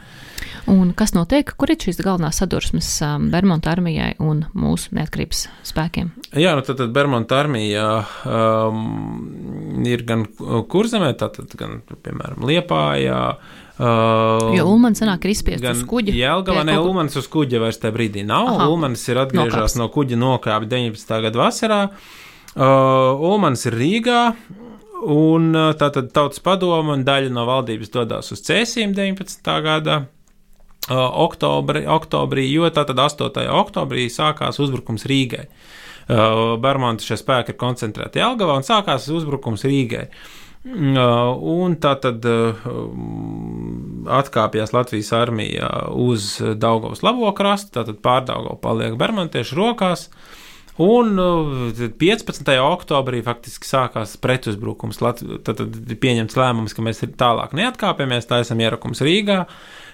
Un kas notiek? Kur ir šīs galvenās sadursmes um, Bermuda armijai un mūsu neatkarības spēkiem? Jā, nu tad, tad Bermuda armija um, ir gan kurzemē, tātad gan, piemēram, Liepājā. Uh, Jo Ulmans senāk ir izspiests uz kuģa. Jelgavā, pie ne, kaut- Ulmans uz kuģa vairs tajā brīdī nav. Aha. Ulmans ir atgriežās Nokāps. no kuģa nokāpis 19. gada vasarā. Uh, Ulmans ir Rīgā. Un uh, tātad tautas padoma un daļa no valdības dodas uz cēsīm 19. gada uh, oktobri, oktobrī, jo tātad 8. oktobrī sākās uzbrukums Rīgai. Uh, Bermonta šie spēki ir koncentrēti Jelgavā un sākās uzbrukums Rīgai. Uh, un tā tad uh, atkāpjas Latvijas armija uz Daugavas labo krastu, tātad pārdaugava paliek bermontiešu rokās. Un uh, 15. oktobrī faktiski sākās pretuzbrukums. Tad ir pieņemts lēmums, ka mēs tālāk neatkāpjamies, tā esam ierakums Rīgā.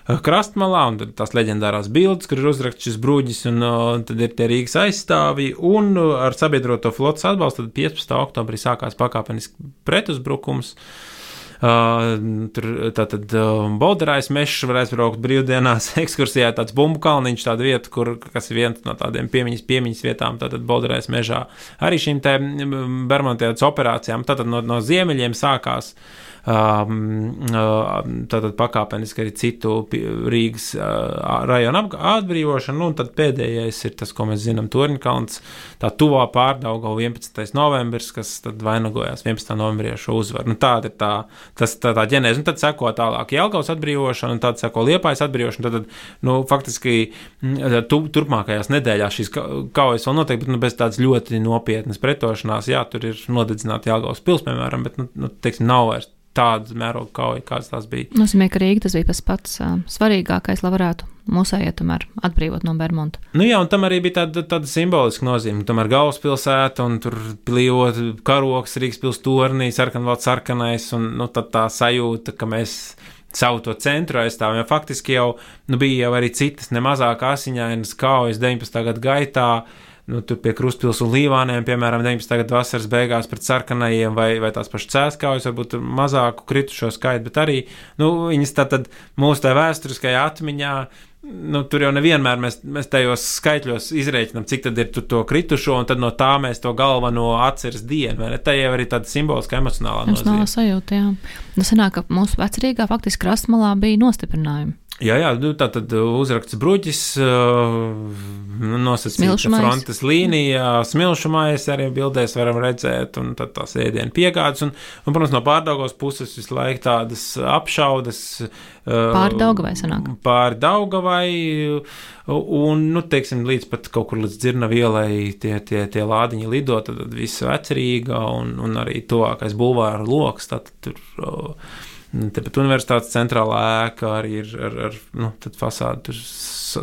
Krastmalā, un tās leģendārās bildes, kur ir uzraksts šis bruģis, un uh, tad ir tie Rīgas aizstāvji, un uh, ar sabiedroto flotas atbalstu 15. oktobrī sākās pakāpeniski pretuzbrukums. Uh, tur tātad uh, Bolderājas mežs var aizbraukt brīvdienās, [LAUGHS] ekskursijā tāds bumbu kalniņš, tāda vieta, kur, kas ir viens no tādiem piemiņas, piemiņas vietām, tātad Bolderājas mežā. Arī šīm te Bermontētas operācijām, tātad no, no ziemeļiem sākās uh, tātad pakāpeniski arī citu Rīgas uh, rajonu atbrīvošanu, nu, un tad pēdējais ir tas, ko mēs zinām, Torņkalns, tā tuvā pārdauga 11. novembris, kas tad vainagojās 11. novembrī ar šo uzvaru. Nu, tāda ir tā, tas, tā, tā ģenēze, un tad seko tālāk Jelgavas atbrīvošana, un tad seko Liepājas atbrīvošana, tad, tad nu, faktiski mm, tu, turpmākajās nedēļās šīs kaujas vēl notiek, bet nu, bez tādas ļoti nopietnas pretošanās, jā, tur ir nodedzināta Jelgavas pils, piemēram, bet, nu, nu teiksim, nav vairs tāda mēroga kauja, kāds tās bija. Nozīmē, ka Rīga tas bija pats uh, svarīgākais, lai varētu mūsējie tomēr atbrīvot no Bermuda. Nu jā, un tam arī bija tāda, tāda simboliska nozīme. Tomēr galvaspilsēta un tur plīvot karoks, Rīgas pils tornī, sarkanvalds sarkanais, un nu, tā sajūta, ka mēs savu to centru aizstāvam, jo faktiski jau nu, bija jau arī citas nemazāk asiņainas kaujas 19. gadu gaitā nu, tur pie Krustpils un Līvāniem, piemēram, 19. gada vasaras beigās pret sarkanajiem vai, vai tās pašas cēskaujas, varbūt mazāku kritušo skaitu, bet arī, nu, viņas tātad mūsu tā vēsturiskajā atmiņā, nu, tur jau nevienmēr mēs, mēs tajos skaitļos izreikinām, cik tad ir to kritušo, un tad no tā mēs to galveno atceras dienu? Tā jau arī tāda simboliska emocionālā nozīme. Emocionālā sajūta, jā. Nu, sanāk, ka mūsu vecrīgā faktiski krastmalā bija nostiprinājumi. Jā, jā, nu, tā tad uzraksts bruģis, nu, nosacīta frontes līnija, smilšumājas arī bildēs varam redzēt, un tad tās ēdienu piegādes, un, un, protams, no pārdaugos puses visu laiku tādas apšaudas. Pāri Daugavai sanāk. Pāri Daugavai, un, nu, teiksim, līdz pat kaut kur līdz dzirnavielai tie, tie, tie lādiņi lido, tad, tad viss vecerīga, un, un arī tuvākais bulvāra loks, tad tur. Uh, Tāpat universitātes centrālā ēka arī ir ar, ar nu, fasādi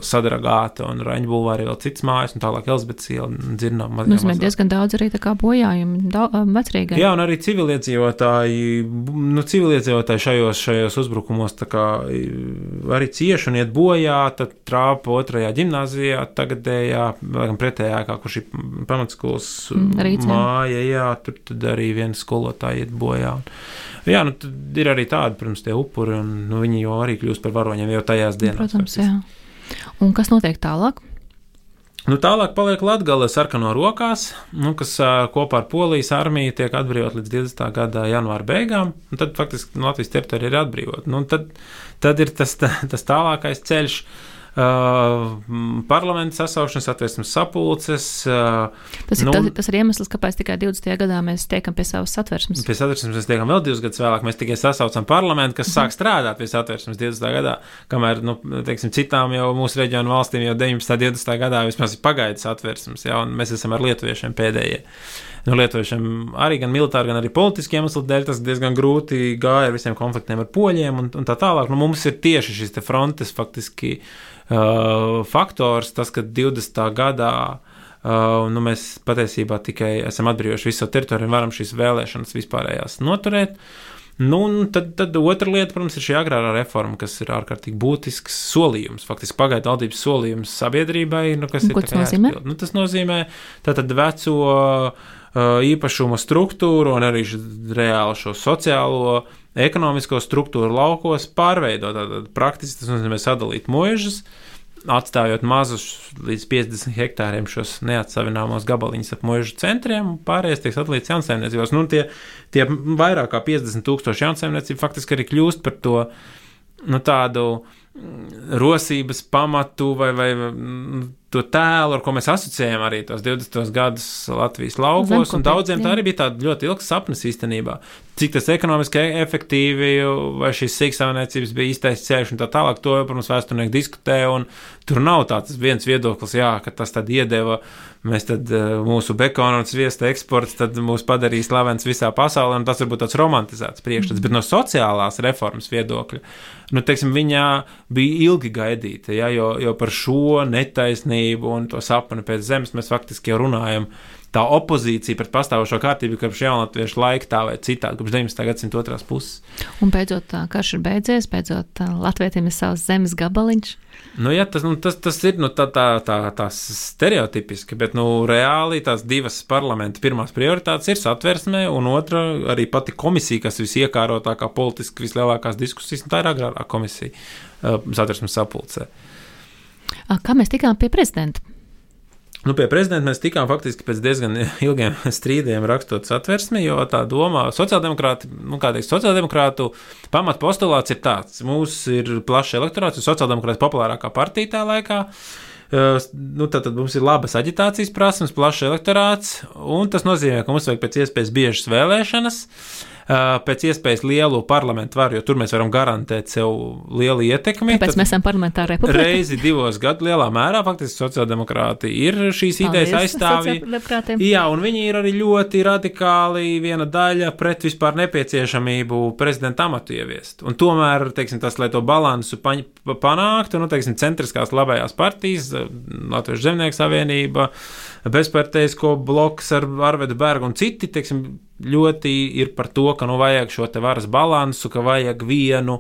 sadragāta, un Raņģa būvā arī vēl citas mājas, un tālāk Elizabetes iela dzirdām. Nu, tas ir diezgan daudz arī tā kā bojājumi vecrīgai. Jā, un arī civiliedzīvotāji, nu, civiliedzīvotāji šajos, šajos uzbrukumos tā kā arī cieši un iet bojā, tad trāpa otrajā ģimnāzijā, tagadējā, laikam pretējā, kā kur šī pamatskolas mm, māja, jā, tur tad arī viena skolotāja iet bojā. Jā, nu, ir arī tādi, protams, tie upuri, un nu, viņi jau arī kļūst par varoņiem jau tajās dienās. Protams, jā. Un kas notiek tālāk? Nu, tālāk paliek Latvijas sarkano rokās, nu, kas kopā ar Polijas armiju tiek atbrīvot līdz 20. gada janvāra beigām. Tad faktiski Latvijas teritorija ir atbrīvota. Nu, tad, tad ir tas, tas tālākais ceļš. Uh, parlamenta sasaušanas, atvērsmes sapulces. Uh, tas, ir, nu, tas, tas ir iemesls, kāpēc tikai 20. gadā mēs tiekam pie savas satversmes. Pie satversmes mēs tiekam vēl divus gadus vēlāk. Mēs tikai sasaucam parlamentu, kas sāk strādāt pie satversmes 20. gadā, kamēr, nu, teiksim, citām jau mūsu reģionu valstīm jau 19. un 20. gadā vismaz ir pagaidas satversmes, ja, un mēs esam ar lietuviešiem pēdējie. Nu, lietuviešiem arī gan militāri, gan arī politiski iemeslu dēļ tas diezgan grūti gāja ar visiem konfliktiem ar poļiem un, un tā tālāk. Nu, mums ir tieši šis frontes faktiski uh, faktors, tas, ka 20. gadā Uh, nu, mēs patiesībā tikai esam atbrīvojuši visu teritoriju un varam šīs vēlēšanas vispārējās noturēt. Nu, tad, tad otra lieta, protams, ir šī agrārā reforma, kas ir ārkārtīgi būtisks solījums, faktiski pagaidu valdības solījums sabiedrībai. Nu, kas un, ir, tas nozīmē? Nu, tas nozīmē tātad veco uh, īpašuma struktūru un arī reāli šo sociālo ekonomisko struktūru laukos pārveidot. Tātad praktiski tas nozīmē sadalīt mūžus, atstājot mazus līdz 50 hektāriem šos neatsavināmos gabaliņus ap mūžu centriem, un pārējais tiek sadalīts jaunsaimniecībos. Nu, tie, tie vairāk kā 50 tūkstoši jaunsaimniecību faktiski arī kļūst par to nu, tādu mm, rosības pamatu vai, vai mm, to tēlu, ar ko mēs asociējam arī tos 20. gadus Latvijas laukos. Zem, daudziem tā arī bija tāda ļoti ilga sapnis īstenībā. Cik tas ekonomiski efektīvi, vai šīs sīksaimniecības bija īstais ceļš un tā tālāk, to, protams, vēsturnieki diskutē, tur nav tāds viens viedoklis, jā, ka tas tad iedeva, mēs tad eh, mūsu bekona un sviesta eksports tad mūs padarīs slavens visā pasaulē, un tas varbūt tāds romantizēts priekšstats, bet no sociālās reformas viedokļa, nu, teiksim, viņā bija ilgi gaidīta, jā, jo, jo par šo netaisnību savienību un to sapni pēc zemes, mēs faktiski jau runājam. Tā opozīcija pret pastāvošo kārtību, kopš jaunatviešu laika tā vai citādi, kopš 19. gadsimta otrās puses. Un beidzot, tā karš ir beidzies, beidzot, Latvijam ir savs zemes gabaliņš. Nu, jā, tas, nu, tas, tas ir nu, tā, tā, tā, tā stereotipiski, bet nu, reāli tās divas parlamenta pirmās prioritātes ir satversmē, un otra arī pati komisija, kas visiekārotākā politiski vislielākās diskusijas, tā ir agrārā komisija satversmes sapulcē. Kā mēs tikām pie prezidenta? Nu, pie prezidenta mēs tikām faktiski pēc diezgan [LAUGHS] ilgiem strīdiem rakstot satversmi, jo tā domā, sociāldemokrāti, nu, kā teikt, sociāldemokrātu pamatpostulāts ir tāds, mums ir plašs elektorāts, jo sociāldemokrāti populārākā partija tā laikā. Uh, nu, tad, tad mums ir labas aģitācijas prasmes, plašs elektorāts, un tas nozīmē, ka mums vajag pēc iespējas biežas vēlēšanas. Uh, pēc iespējas lielu parlamentu varu, jo tur mēs varam garantēt sev lielu ietekmi. Tāpēc mēs esam parlamentārā republika. Reizi divos gados lielā mērā faktiski sociāldemokrāti ir šīs idejas aizstāvji. Jā, un viņi ir arī ļoti radikāli viena daļa pret vispār nepieciešamību prezidenta amatu ieviest. Un tomēr, teiksim, tas, lai to balansu panāktu, nu, teiksim, centriskās labējās partijas, Latvijas Zemnieku savienība, bezparteisko bloks ar Arvedu Bergu un citi, teiksim, ļoti ir par to, ka nu vajag šo te varas balansu, ka vajag vienu,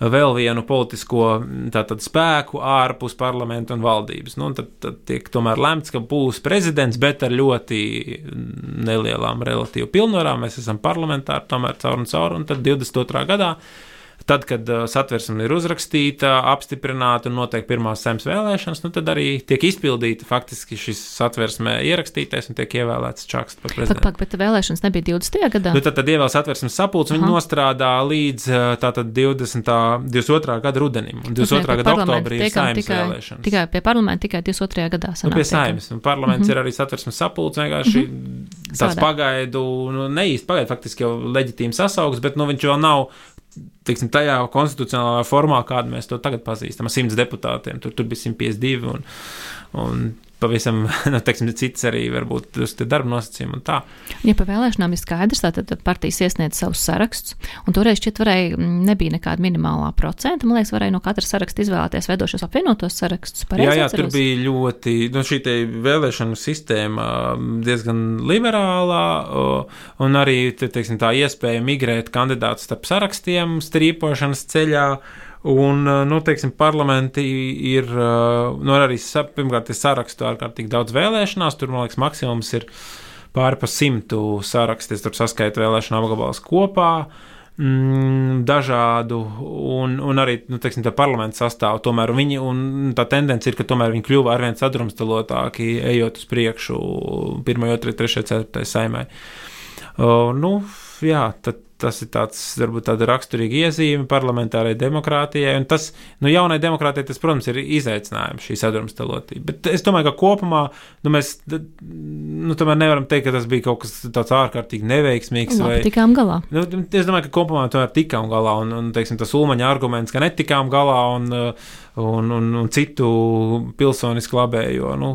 vēl vienu politisko tātad, spēku ārpus parlamenta un valdības. Nu, un tad, tad tiek tomēr lemts, ka būs prezidents, bet ar ļoti nelielām relatīvu pilnvarām. Mēs esam parlamentāri tomēr caur un caur, un tad 22. gadā Tad, kad uh, satversme ir uzrakstīta, apstiprināta un notiek pirmās zemes vēlēšanas, nu, tad arī tiek izpildīta faktiski šis satversmē ierakstītais un tiek ievēlēts čaksts par prezidentu. Pak, pak, bet vēlēšanas nebija 20. gadā? Nu, tad, tad ievēl satversmes sapulcs, viņi nostrādā līdz uh, tātad 20. 22. gada rudenim. Un 22. Nu, gada oktobrī ir saimnes tikai, vēlēšanas. Tikai pie parlamenta, tikai 22. gadā. Sanāk, nu, pie saimnes. Un parlaments mm -hmm. ir arī satversmes sapulcs, vienkārši mm -hmm. tāds Sādā. pagaidu, nu, neīsti pagaidu, faktiski jau leģitīms sasaugs, bet nu, viņš jau nav teiksim, tajā konstitucionālā formā, kādu mēs to tagad pazīstam, ar simts deputātiem. Tur, tur bija 152 un, un pavisam [LAUGHS] nu, teiksim, cits arī varbūt darba nosacījuma un tā. Ja pa vēlēšanām ir skaidrs, tad partijas iesniedz savus sarakstus, un toreiz šķiet varēja, nebija nekāda minimālā procenta, man liekas, varēja no katra saraksta izvēlēties vedošos apvienotos sarakstus. Jā, jā, tur bija ļoti, nu šī te vēlēšanu sistēma diezgan liberālā, un arī, te, teiksim, tā iespēja migrēt kandidātus starp sarakstiem strīpošanas ceļā, Un, eh, nu, teiksim, parlamenti ir, eh, nu, arī, pirmkārt, ir sarakstu ārkārtīgi daudz vēlēšanās, tur, man liekas, maksimums ir pāri pa simtu sarakstu, tur saskaitu vēlēšanu apgabalus kopā. Mm, dažādu, un, un arī nu, teiksim, tā parlamenta sastāvā. Tomēr viņi, tā tendence ir, ka viņi kļuva arvien sadrumstalotāki, ejot uz priekšu, 1, 2, 3, 4 saimē. Uh, nu, jā, tad tas ir tāds, varbūt tāda raksturīga iezīme parlamentārai demokrātijai, un tas, nu, jaunai demokrātijai tas, protams, ir izaicinājums šī sadrumstalotība. Bet es domāju, ka kopumā, nu, mēs, nu, tomēr nevaram teikt, ka tas bija kaut kas tāds ārkārtīgi neveiksmīgs. Labi, vai tikām galā. Nu, es domāju, ka kopumā tomēr tikām galā, un, un teiksim, tas ulmaņa arguments, ka netikām galā, un, un, un, un citu pilsonisku labējo, nu,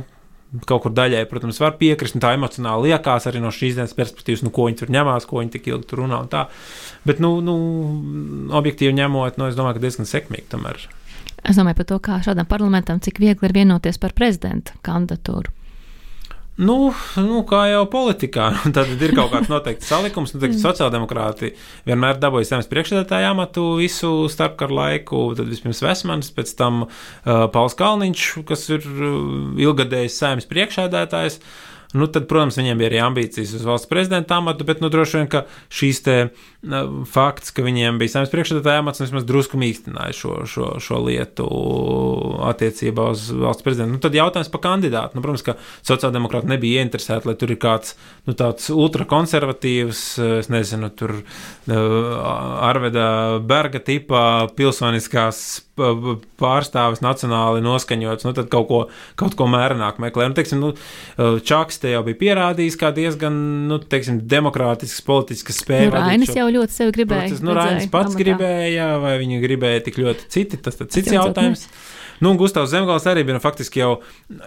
kaut kur daļai, protams, var piekrist, un tā emocionāli liekas arī no šīs dienas perspektīvas, nu, ko viņi tur ņemās, ko viņi tik ilgi tur runā un tā. Bet, nu, nu objektīvi ņemot, nu, es domāju, ka diezgan sekmīgi tomēr. Es domāju par to, kā šādam parlamentam, cik viegli ir vienoties par prezidenta kandidatūru. Nu, nu, kā jau politikā, [LAUGHS] tad ir kaut kāds noteikts salikums. Nu, teiksim, mm. sociāldemokrāti vienmēr dabūja zemes priekšsēdētāju amatu visu starpkaru laiku. Tad vispirms Vesmans, pēc tam uh, Pauls Kalniņš, kas ir uh, ilgadējis zemes priekšsēdētājs. Nu, tad, protams, viņiem bija arī ambīcijas uz valsts prezidenta amatu, bet nu, droši vien šīs te fakts, ka viņiem bija saimnes priekšsēdētāja amats, vismaz drusku mīkstināja šo, šo, šo lietu attiecībā uz valsts prezidentu. Nu, tad jautājums par kandidātu. Nu, protams, ka sociāldemokrāti nebija ieinteresēti, lai tur ir kāds nu, tāds ultrakonservatīvs, es nezinu, tur Arveda Berga tipā pilsoniskās pārstāvis nacionāli noskaņots, nu, tad kaut ko, kaut ko mērenāk meklē. Nu, teiksim, nu, Čaks te jau bija pierādījis, kā diezgan, nu, teiksim, demokrātisks politisks spēja. Nu, Rainis jau ļoti sevi gribēja. Proces, nu, Rainis pats amatā. gribēja, vai viņi gribēja tik ļoti citi, tas ir cits jautājums. Ne. Nu, Gustavs Zemgals arī bija nu, faktiski jau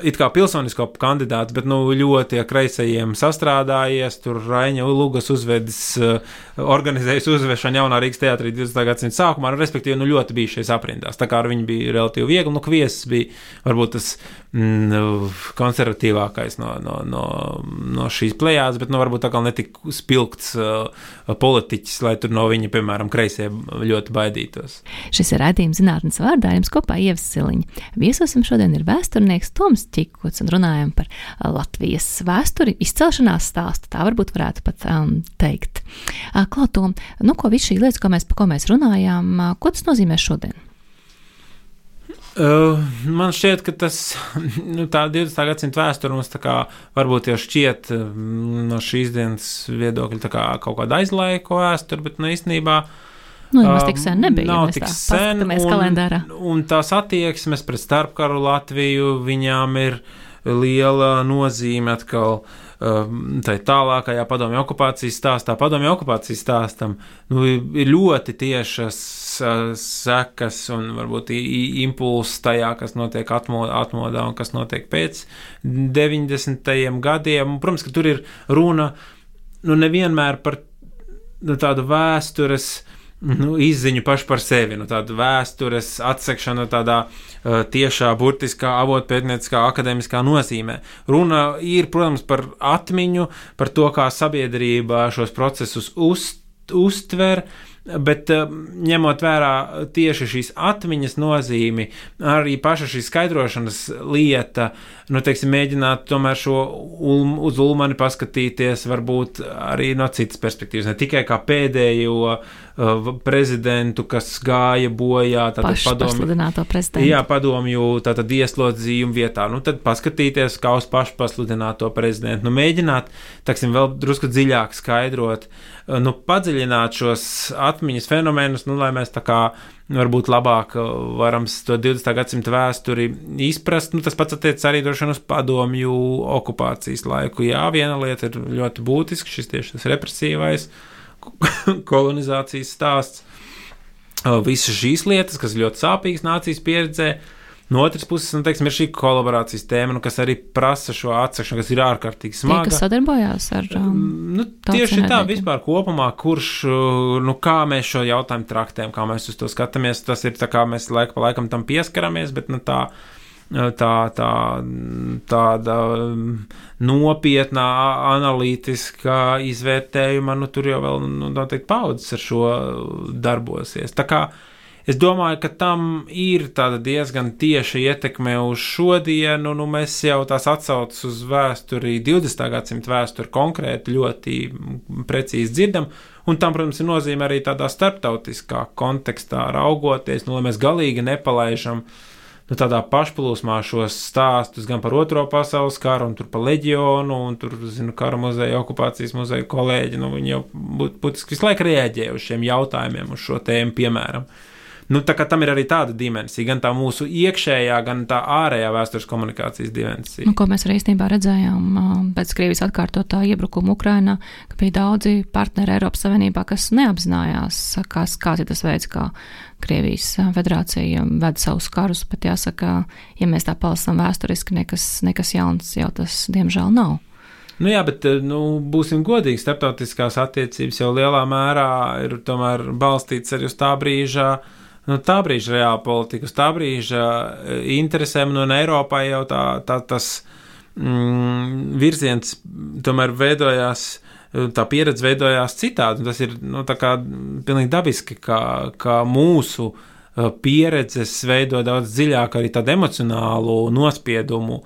it kā pilsonisko kandidāts, bet nu, ļoti ar kreisajiem sastrādājies. Tur Raņa Lugas uzvedis, uh, organizējis uzvešanu jaunā Rīgas teātrī 20. gadsimta sākumā, un respektīvi nu, ļoti bija šīs aprindās. Tā kā ar viņu bija relatīvi viegli, nu, kviesis bija varbūt tas konservatīvākais no, no, no, no šīs plējādes, bet nu, varbūt tā kā netik spilgts uh, politiķis, lai tur no viņa, piemēram, kreisie ļoti baidītos. Šis ir redzījums zinātnes vārdā, jums kopā ievas siliņa. Viesosim šodien ir vēsturnieks Toms Čikots un runājam par Latvijas vēsturi, izcelšanās stāstu, tā varbūt varētu pat um, teikt. Uh, Klautom, nu, ko viss šī lietas, ko mēs, par ko mēs runājām, uh, ko tas nozīmē šodien? Uh, man šķiet, ka tas [LAUGHS] nu, 20. gadsimta vēsture mums varbūt jau šķiet no šīs dienas viedokļa kā kaut kāda aizlaika vēsture, bet nu, īstenībā Nu, ja tik sen nebija. Nav tik sen. Un, un tās attieksmes pret starpkaru Latviju viņām ir liela nozīme atkal. Tā tālākajā padomju okupācijas stāstā, padomju okupācijas stāstam, nu, ir ļoti tiešas sekas un varbūt impulss tajā, kas notiek atmodā, atmodā un kas notiek pēc 90. gadiem. Protams, ka tur ir runa nu, nevienmēr par nu, tādu vēstures nu, izziņu pašu par sevi, nu, tādu vēstures atsekšanu tādā uh, tiešā, burtiskā, avotpētnieciskā, akadēmiskā nozīmē. Runa ir, protams, par atmiņu, par to, kā sabiedrība šos procesus uz, uztver, Bet uh, ņemot vērā tieši šīs atmiņas nozīmi, arī paša šī skaidrošanas lieta, nu, teiksim, mēģināt tomēr šo ulm, uz ulmani paskatīties, varbūt arī no citas perspektīvas, ne tikai kā pēdējo Uh, prezidentu, kas gāja bojā. Pašpasludināto prezidentu. Jā, padomju tātad ieslodzījumu vietā. Nu, tad paskatīties, kā uz pašpasludināto prezidentu. Nu, mēģināt, taksim, vēl drusku dziļāk skaidrot, uh, nu, padziļināt šos atmiņas fenomenus, nu, lai mēs tā kā varbūt labāk uh, varam to 20. gadsimta vēsturi izprast. Nu, tas pats attiecas arī droši vien uz padomju okupācijas laiku. Jā, viena lieta ir ļoti būtiska, šis tieši tas represīvais [LAUGHS] kolonizācijas stāsts. Visas šīs lietas, kas ļoti sāpīgas nācijas pieredzē, No otras puses, nu, teiksim, ir šī kolaborācijas tēma, nu, kas arī prasa šo atsekšanu, kas ir ārkārtīgi smaga. Tie, kas sadarbojās ar um, nu, tieši tā vispār kopumā, kurš, nu, kā mēs šo jautājumu traktējam, kā mēs uz to skatāmies, tas ir tā kā mēs laika pa laikam tam pieskaramies, bet, nu, tā tā, tā, tāda nopietnā, analītiskā izvērtējuma, nu, tur jau vēl nu, noteikti paudzes ar šo darbosies. Tā kā es domāju, ka tam ir diezgan tieša ietekme uz šodienu. Nu, mēs jau tās atsaucas uz vēsturi, 20. gadsimta vēsturi konkrēti ļoti precīzi dzirdam. Un tam, protams, ir nozīme arī tādā starptautiskā kontekstā raugoties, nu, lai mēs galīgi nepalaidām nu, tādā pašplūsmā šos stāstus gan par Otro pasaules karu, un tur par leģionu, un tur, zinu, kara muzeja, okupācijas muzeja kolēģi, nu, viņi jau būtiski visu laiku reaģē uz šiem jautājumiem, uz šo tēmu, piemēram. Nu, tā kā tam ir arī tāda dimensija, gan tā mūsu iekšējā, gan tā ārējā vēstures komunikācijas dimensija. Nu, ko mēs arī īstenībā redzējām pēc Krievijas atkārtotā iebrukuma Ukrainā, ka bija daudzi partneri Eiropas Savienībā, kas neapzinājās, kas, kāds ir tas veids, kā Krievijas federācija ved savus karus, bet jāsaka, ja mēs tā palasām vēsturiski, nekas, nekas jauns jau tas diemžēl nav. Nu jā, bet nu, būsim godīgi, starptautiskās attiecības jau lielā mērā ir balstītas arī uz tā brīža uh, nu, tā brīža reāla politika, uz tā brīža e, interesēm, nu, un Eiropā jau tā, tā tas mm, virziens tomēr veidojās. Tā pieredze veidojās citādi. Tas ir nu, pilnīgi dabiski, ka, ka mūsu e, pieredzes veido daudz dziļāk arī tādu emocionālu nospiedumu.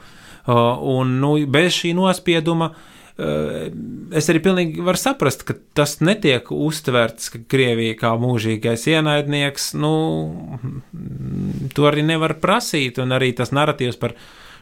Un nu, bez šī nospieduma uh, Eh, es arī pilnīgi varu saprast, ka tas netiek uztverts, ka Krievija kā mūžīgais ienaidnieks, nu, to arī nevar prasīt, un arī tas narratīvs par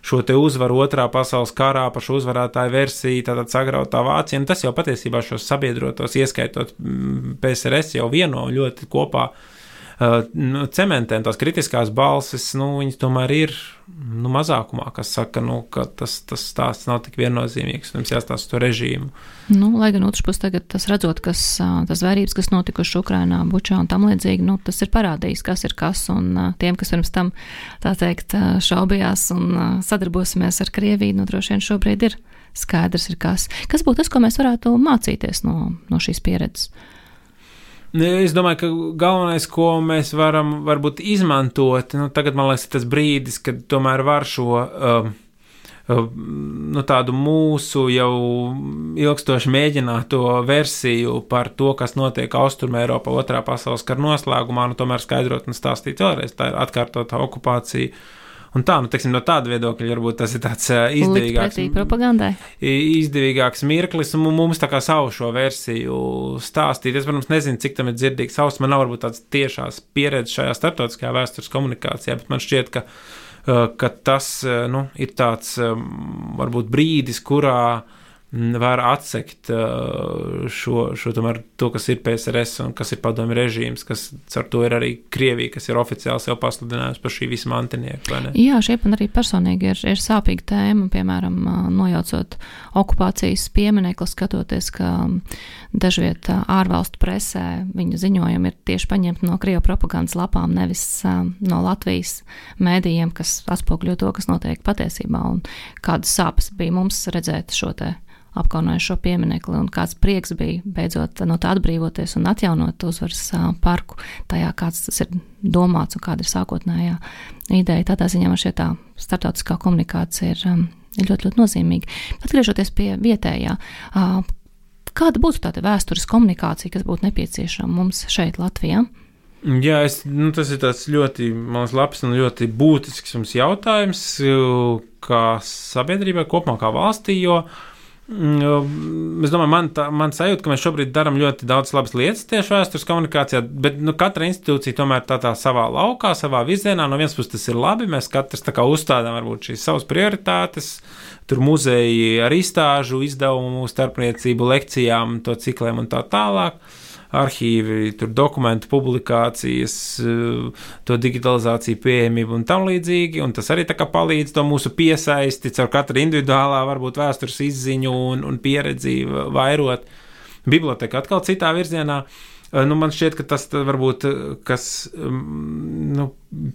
šo te uzvaru otrā pasaules karā, par šo uzvarētāju versiju, tātad sagrautā Vācija, un tas jau patiesībā šos sabiedrotos, ieskaitot mm, PSRS, jau vieno ļoti kopā uh, nu, cementē, tās kritiskās balsis, nu, viņas tomēr ir nu, mazākumā, kas saka, nu, ka tas, tas stāsts nav tik viennozīmīgs, mums jāstāsta to režīmu. Nu, lai gan otrs puses tagad tas redzot, kas tas vērības, kas notikuši Ukrainā, Bučā un tam līdzīgi, nu, tas ir parādījis, kas ir kas, un tiem, kas pirms tam, tā teikt, šaubījās un sadarbosimies ar Krieviju, nu, droši vien šobrīd ir skaidrs, ir kas. Kas būtu tas, ko mēs varētu mācīties no, no šīs pieredzes? Es domāju, ka galvenais, ko mēs varam varbūt izmantot, nu, tagad man liekas, ir tas brīdis, kad tomēr var šo uh, nu, tādu mūsu jau ilgstoši mēģināto versiju par to, kas notiek Austrumē, Eiropā, otrā pasaules kara noslēgumā, nu, tomēr skaidrot un stāstīt vēlreiz. Tā ir atkārtotā okupācija Un tā, nu, teiksim, no tāda viedokļa varbūt tas ir tāds izdevīgāks, izdevīgāks mirklis, un mums tā kā savu šo versiju stāstīt. Es, protams, nezinu, cik tam ir dzirdīgs auss. Man nav varbūt tāds tiešās pieredzes šajā starptautiskajā vēstures komunikācijā, bet man šķiet, ka, ka tas nu, ir tāds varbūt brīdis, kurā var atsekt uh, šo, šo tomēr, to, kas ir PSRS un kas ir padomju režīms, kas ar to ir arī Krievija, kas ir oficiāli sev pasludinājusi par šī visa mantinieku. Jā, šie man arī personīgi ir, ir sāpīga tēma, piemēram, uh, nojaucot okupācijas pieminekli, skatoties, ka um, dažviet uh, ārvalstu presē viņa ziņojumi ir tieši paņemti no Krievu propagandas lapām, nevis no Latvijas mēdījiem, kas atspogļo to, kas notiek patiesībā un kādas sāpes bija mums redzēt šo te apkaunoja šo pieminekli, un kāds prieks bija beidzot no tā atbrīvoties un atjaunot uzvaras parku tajā, kāds tas ir domāts un kāda ir sākotnējā ideja. Tādā ziņā man šķiet tā starptautiskā komunikācija ir, ir ļoti, ļoti nozīmīga. Atgriežoties pie vietējā, kāda būtu tāda vēstures komunikācija, kas būtu nepieciešama mums šeit, Latvijā? Jā, es, nu, tas ir ļoti labs un ļoti būtisks jautājums, kā sabiedrībai kopumā, kā valstī. Jo uh, es domāju, man, tā, man sajūta, ka mēs šobrīd darām ļoti daudz labas lietas tieši vēstures komunikācijā, bet nu, katra institūcija tomēr tā, tā savā laukā, savā virzienā. No vienas puses tas ir labi, mēs katrs tā kā uzstādām varbūt šīs savas prioritātes, tur muzeji ar izstāžu, izdevumu, starpniecību, lekcijām, to cikliem un tā tālāk arhīvi, tur dokumentu publikācijas, eh, to digitalizāciju, pieejamību un tam līdzīgi. Un tas arī palīdz to mūsu piesaisti caur katru individuālā, varbūt vēstures izziņu un, un pieredzi vairot. Biblioteka atkal citā virzienā. Uh, nu, man šķiet, ka tas varbūt eh, kas mm, nu,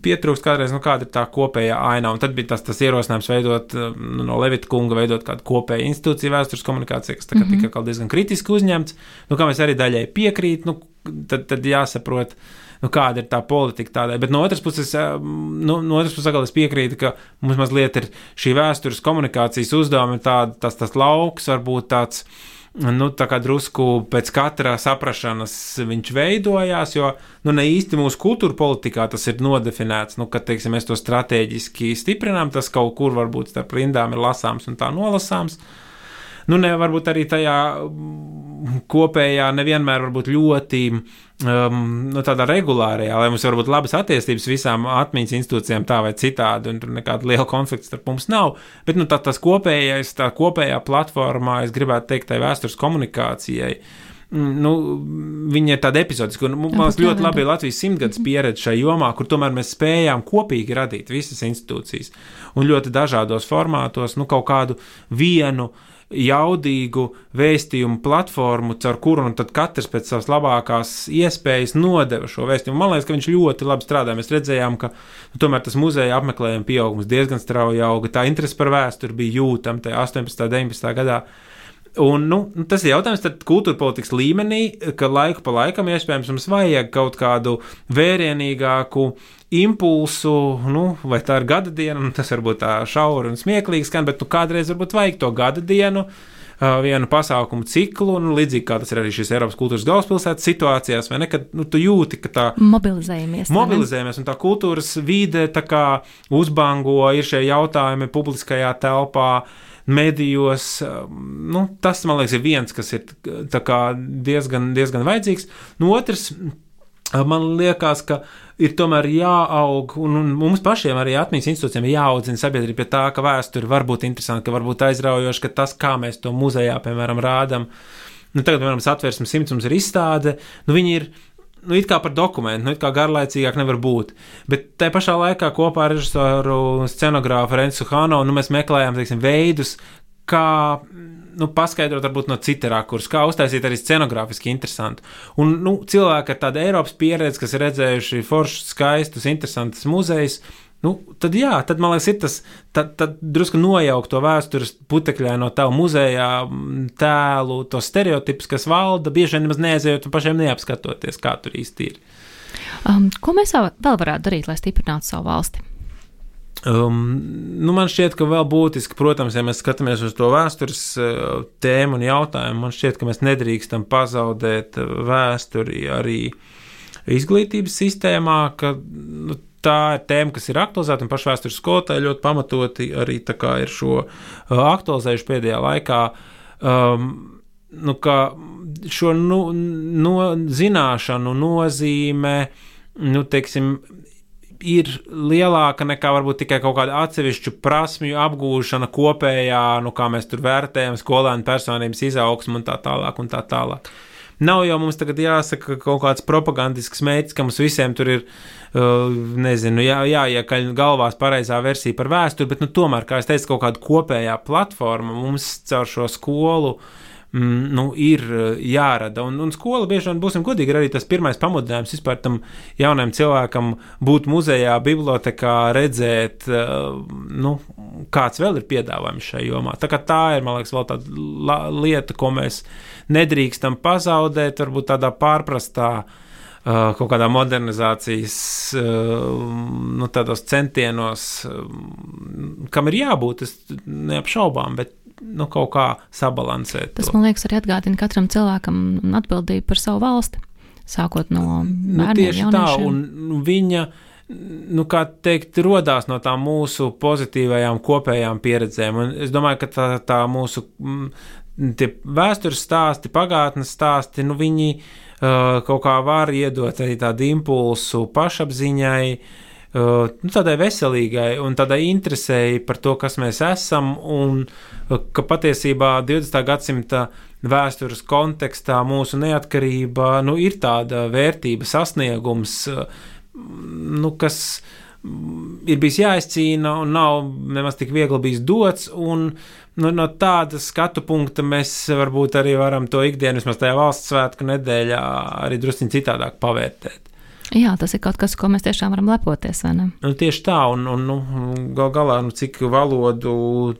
pietrūkst kādreiz, nu, kāda ir tā kopējā aina. Un tad bija tas, tas ierosinājums veidot eh, nu, no Levita kunga, veidot kādu kopēju institūciju vēstures komunikāciju, kas mm -hmm. tika diezgan kritiski uzņemts. Nu, kā mēs arī daļai piekrīt, nu, tad, tad jāsaprot. Nu, kāda ir tā politika tādai. Bet no otras puses, nu, no otras puses es piekrītu, ka mums mazliet ir šī vēstures komunikācijas uzdevuma, tāda, tas, tas lauks varbūt tāds nu, tā kā drusku pēc katra saprašanas viņš veidojās, jo nu, ne īsti mūsu kultūra politikā tas ir nodefinēts, nu, ka teiksim, mēs to strateģiski stiprinām, tas kaut kur varbūt starp rindām ir lasāms un tā nolasāms. Nu, ne, varbūt arī tajā kopējā nevienmēr varbūt ļoti um, nu, tādā regulārajā, lai mums varbūt labas attiecības visām atmiņas institūcijām tā vai citādi, un tur nekāda liela konflikta starp mums nav. Bet nu, tā, tas kopējais, tā kopējā platformā, es gribētu teikt, tai vēstures komunikācijai. Mm, nu, viņa ir tāda epizodiska, un mums ļoti labi ir Latvijas simtgadus mhm. pieredze šajā jomā, kur tomēr mēs spējām kopīgi radīt visas institūcijas un ļoti dažādos formātos, nu, kaut kādu vienu uh, jaudīgu vēstījumu platformu, caur kuru nu, katrs pēc savas labākās iespējas nodeva šo vēstījumu. Man liekas, ka viņš ļoti labi strādā. Mēs redzējām, ka nu, tomēr tas muzeja apmeklējuma pieaugums diezgan strauji auga. Tā interese par vēsturi bija jūtama 18. un 19. gadā. Un, nu, nu, tas ir jautājums kultūra politikas līmenī, ka laiku pa laikam iespējams mums vajag kaut kādu vērienīgāku impulsu, nu, vai tā ir gada diena, nu, tas varbūt tā šauri un smieklīgi skan, bet nu, kādreiz varbūt vajag to gada dienu. Vienu pasākumu ciklu, un līdzīgi kā tas ir arī šis Eiropas kultūras galvaspilsētas situācijās, vai ne, kad nu, tu jūti, ka tā mobilizējamies. Mobilizējamies, un tā kultūras vide tā kā uzbango, ir šie jautājumi publiskajā telpā, medijos. Nu, tas, man liekas, ir viens, kas ir diezgan, diezgan vajadzīgs. Nu, otrs, man liekas, ka ir tomēr jāaug, un, un mums pašiem arī atmiņas institūcijiem ir jāaudzina sabiedrība pie tā, ka vēsture var būt interesanta, ka var būt aizraujoša, ka tas, kā mēs to muzejā, piemēram, rādām, nu, tagad, piemēram, atvērsmes simts mums ir izstāde, nu, viņi ir nu, it kā par dokumentu, nu, it kā garlaicīgāk nevar būt. Bet tajā pašā laikā kopā ar režisoru, scenogrāfu Rensu Hano, nu, mēs meklējām, teiksim, veidus, kā nu, paskaidrot, varbūt no cita rakursa, kā uztaisīt arī scenogrāfiski interesantu. Un nu, cilvēki ar tādu Eiropas pieredzi, kas ir redzējuši foršus, skaistus, interesantus muzejus. Nu, tad, jā, tad man liekas, ir tas tad, tad drusku nojaukt to vēstures putekļā no tā muzejā tēlu, tos stereotipus, kas valda, bieži vien nemaz neaizejot un pašiem neapskatoties, kā tur īsti ir. Um, ko mēs vēl varētu darīt, lai stiprinātu savu valsti? Um, nu man šķiet, ka vēl būtiski, protams, ja mēs skatāmies uz to vēstures uh, tēmu un jautājumu, man šķiet, ka mēs nedrīkstam pazaudēt vēsturi arī izglītības sistēmā, ka nu, tā ir tēma, kas ir aktualizēta, un paši vēstures skolotāji ļoti pamatoti arī ir šo uh, aktualizējuši pēdējā laikā. Um, nu, šo nu, no, zināšanu nozīme, nu, teiksim, ir lielāka nekā varbūt tikai kaut kāda atsevišķu prasmju apgūšana kopējā, nu, kā mēs tur vērtējam skolēnu personības izaugsmu un tā tālāk un tā tālāk. Nav jau mums tagad jāsaka kaut kāds propagandisks mērķis, ka mums visiem tur ir, uh, nezinu, jā, jāiekaļ galvās pareizā versija par vēsturi, bet, nu, tomēr, kā es teicu, kaut kāda kopējā platforma mums caur šo skolu uh, mm, nu, ir eh, jārada. Un, un skola bieži vien, būsim godīgi, ir arī tas pirmais pamudinājums vispār tam jaunam cilvēkam būt muzejā, bibliotekā, redzēt, uh, nu, kāds vēl ir piedāvājums šajā jomā. Tā, tā ir, man liekas, vēl tāda lieta, ko mēs nedrīkstam pazaudēt, varbūt tādā pārprastā uh, kaut kādā modernizācijas nu, centienos, kam ir jābūt, es neapšaubām, bet nu, kaut kā sabalansēt. Tas, to. man liekas, arī atgādina katram cilvēkam atbildību par savu valsti, sākot no bērniem. Nu, tieši jauniešiem. tā, un viņa. Nu, kā teikt, radās no tām mūsu pozitīvajām kopējām pieredzēm. Un es domāju, ka tā, tā mūsu tie vēstures stāsti, pagātnes stāsti, nu, viņi uh, kaut kā var iedot arī tādu impulsu pašapziņai, Uh, nu, tādai veselīgai un tādai interesēji par to, kas mēs esam, un uh, ka patiesībā 20. gadsimta vēstures kontekstā mūsu neatkarība nu, ir tāda vērtība, sasniegums, uh, nu, kas ir bijis jāizcīna un nav nemaz tik viegli bijis dots. Un, nu, no tāda skatu punkta mēs varbūt arī varam to ikdienu, vismaz tajā valsts svētku nedēļā, arī drusciņ citādāk pavērtēt. Jā, tas ir kaut kas, ko mēs tiešām varam lepoties. Nu, tieši tā, un, un nu, gal galā, nu, cik valodu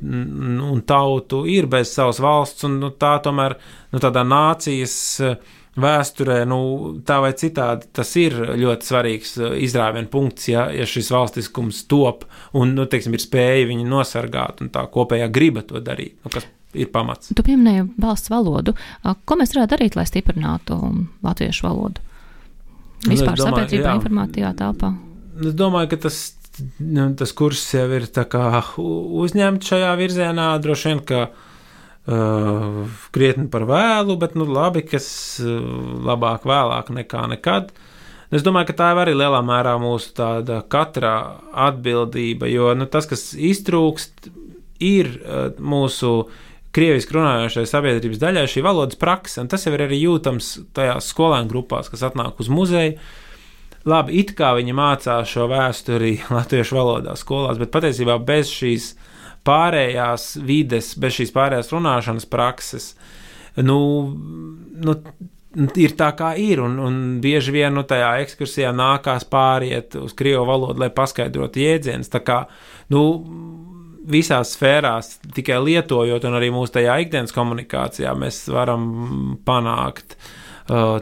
un tautu ir bez savas valsts, un nu, tā tomēr nu, tādā nācijas vēsturē, nu, tā vai citādi, tas ir ļoti svarīgs izrāvienu punkts, ja, ja šis valstiskums top un, nu, teiksim, ir spēja viņu nosargāt un tā kopējā griba to darīt. Nu, kas ir pamats. Tu pieminēji valsts valodu. Ko mēs varētu darīt, lai stiprinātu latviešu valodu? Vispār domāju, sabiedrībā, jā, informatīvā telpā. Es domāju, ka tas, nu, tas kurs jau ir uzņemts šajā virzienā. Droši vien, ka uh, krietni par vēlu, bet nu, labi, kas uh, labāk vēlāk nekā nekad. Es domāju, ka tā ir arī lielā mērā mūsu katra atbildība, jo nu, tas, kas iztrūkst, ir uh, mūsu krieviski runājošai sabiedrības daļai šī valodas praksa, un tas jau ir arī jūtams tajās skolēnu grupās, kas atnāk uz muzeju. Labi, it kā viņi mācās šo vēsturi [LAUGHS] latviešu valodā skolās, bet patiesībā bez šīs pārējās vides, bez šīs pārējās runāšanas prakses, nu, nu ir tā, kā ir. Un, un bieži vien nu, tajā ekskursijā nākās pāriet uz krievu valodu, lai paskaidrotu jēdzienus. Tā kā nu, visās sfērās, tikai lietojot, un arī mūsu tajā ikdienas komunikācijā, mēs varam panākt uh,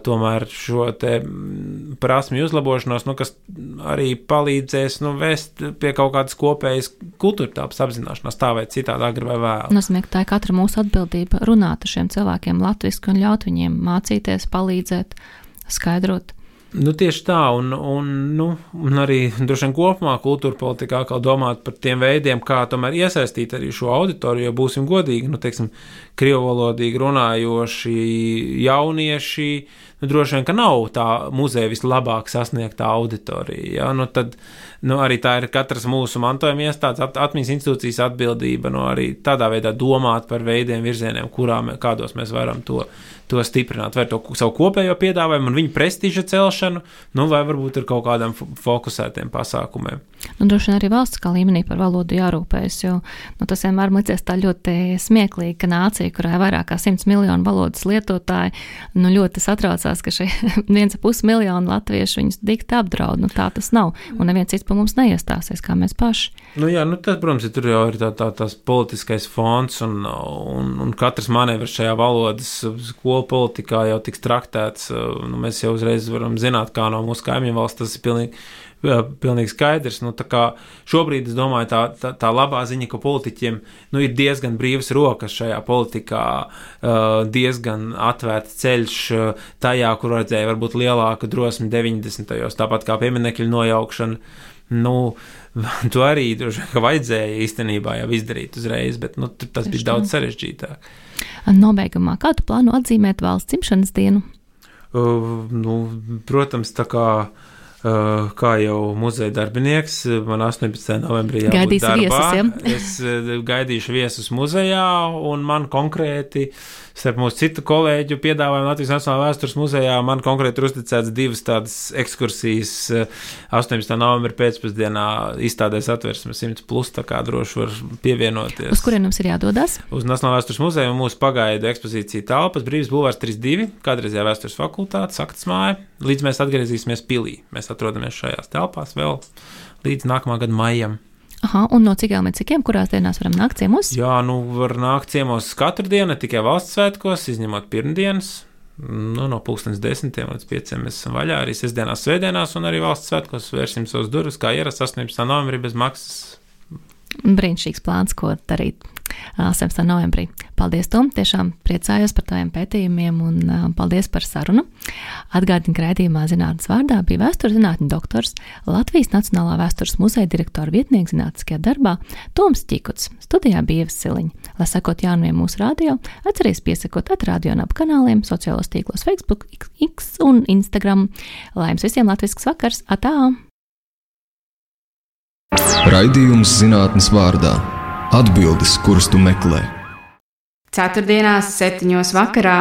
tomēr šo mm, prasmju uzlabošanos, nu, kas arī palīdzēs nu, vest pie kaut kādas kopējas kultūra tāpas apzināšanās, tā vai citādi, agri vai vēl. Nozīmē, ka tā ir katra mūsu atbildība runāt ar šiem cilvēkiem latviski un ļaut viņiem mācīties, palīdzēt, skaidrot. Nu, tieši tā, un, un, nu, un arī droši vien kopumā kultūra politikā kā domāt par tiem veidiem, kā tomēr iesaistīt arī šo auditoriju, jo būsim godīgi, nu, teiksim, krievu valodīgi runājoši jaunieši, nu, droši vien, ka nav tā muzeja vislabāk sasniegtā auditorija. Ja? Nu, tad nu, arī tā ir katras mūsu mantojuma iestādes, at, atmiņas institūcijas atbildība, nu, arī tādā veidā domāt par veidiem, virzieniem, kurā mē, kādos mēs varam to, to stiprināt, vai to savu kopējo piedāvājumu un viņu prestiža celšanu, nu, vai varbūt ar kaut kādiem fokusētiem pasākumiem. Nu, droši vien arī valsts kā līmenī par valodu jārūpējas, jo nu, tas vienmēr licies tā ļoti smieklīgi, ka nācija, kurā ir vairāk kā 100 miljonu valodas lietotāji, nu, ļoti satraucās, ka šie [LAUGHS] viens pus miljonu latviešu viņus dikti apdraud. Nu, tā tas nav, un neviens cits pa mums neiestāsies, kā mēs paši. Nu, jā, nu, tas, protams, ir tur jau ir tā, tā, tās politiskais fons, un, un, un katrs manevrs šajā valodas skolu politikā jau tiks traktēts. Nu, mēs jau uzreiz varam zināt, kā no mūsu kaimiņu valsts tas ir pilnīgi pilnīgi skaidrs. Nu, šobrīd es domāju, tā, tā, tā labā ziņa, ka politiķiem nu, ir diezgan brīvas rokas šajā politikā, diezgan atvērts ceļš tajā, kur redzēja varbūt lielāku drosmi 90. gados, tāpat kā pieminiekļu nojaukšana. Nu, [LAUGHS] to arī droši vien vajadzēja īstenībā jau izdarīt uzreiz, bet nu, tas bija daudz sarežģītāk. Nobeigumā, kādu plānu atzīmēt valsts dzimšanas dienu? Uh, nu, protams, tā kā uh, Uh, kā jau muzeja darbinieks, man 18. novembrī jābūt darbā. Viesus, ja? es uh, gaidīšu viesus muzejā, un man konkrēti starp mūsu citu kolēģu piedāvājumu Latvijas Nacionālajā vēstures muzejā man konkrēti ir uzticēts divas tādas ekskursijas 18. Eh, novembra pēcpusdienā izstādēs atversmes 100 plus, tā kā droši var pievienoties. Uz kurien mums ir jādodas? Uz Nacionālā vēstures muzeja un mūsu pagaidu ekspozīciju telpas brīvs bulvārs 32, kādreizējā vēstures fakultāte, saktas māja, līdz mēs atgriezīsimies pilī. Mēs atrodamies šajās telpās vēl līdz nākamā gada maijam. Aha, un no cik līdz cikiem, kurās dienās varam nākt ciemos? Jā, nu var nākt ciemos katru dienu, tikai valsts svētkos, izņemot pirmdienas. Nu, no pulkstenes desmitiem līdz pieciem mēs esam vaļā arī sestdienās, svētdienās, un arī valsts svētkos vērsim savus durvis, kā ierasts 18. novembrī bez maksas. Brīnišķīgs plāns, ko darīt 18. novembrī. Paldies, Tom! Tiešām priecājos par taviem pētījumiem un paldies par sarunu. Atgādinu, ka raidījumā zinātnes vārdā bija vēstures zinātņu doktors, Latvijas Nacionālā vēstures muzeja direktora vietnieks zinātniskajā darbā Toms Čikuts. Studijā bija Ievas Siliņa. Lai sekot jaunumiem mūsu radio, atcerieties piesakot atrādio un ap kanāliem, sociālos tīklos Facebook, X un Instagram. Lai jums visiem latvisks vakars! Atā! Raidījums zinātnes vārdā Atbildes, kuras tu meklē. Ceturtdienās, septiņos vakarā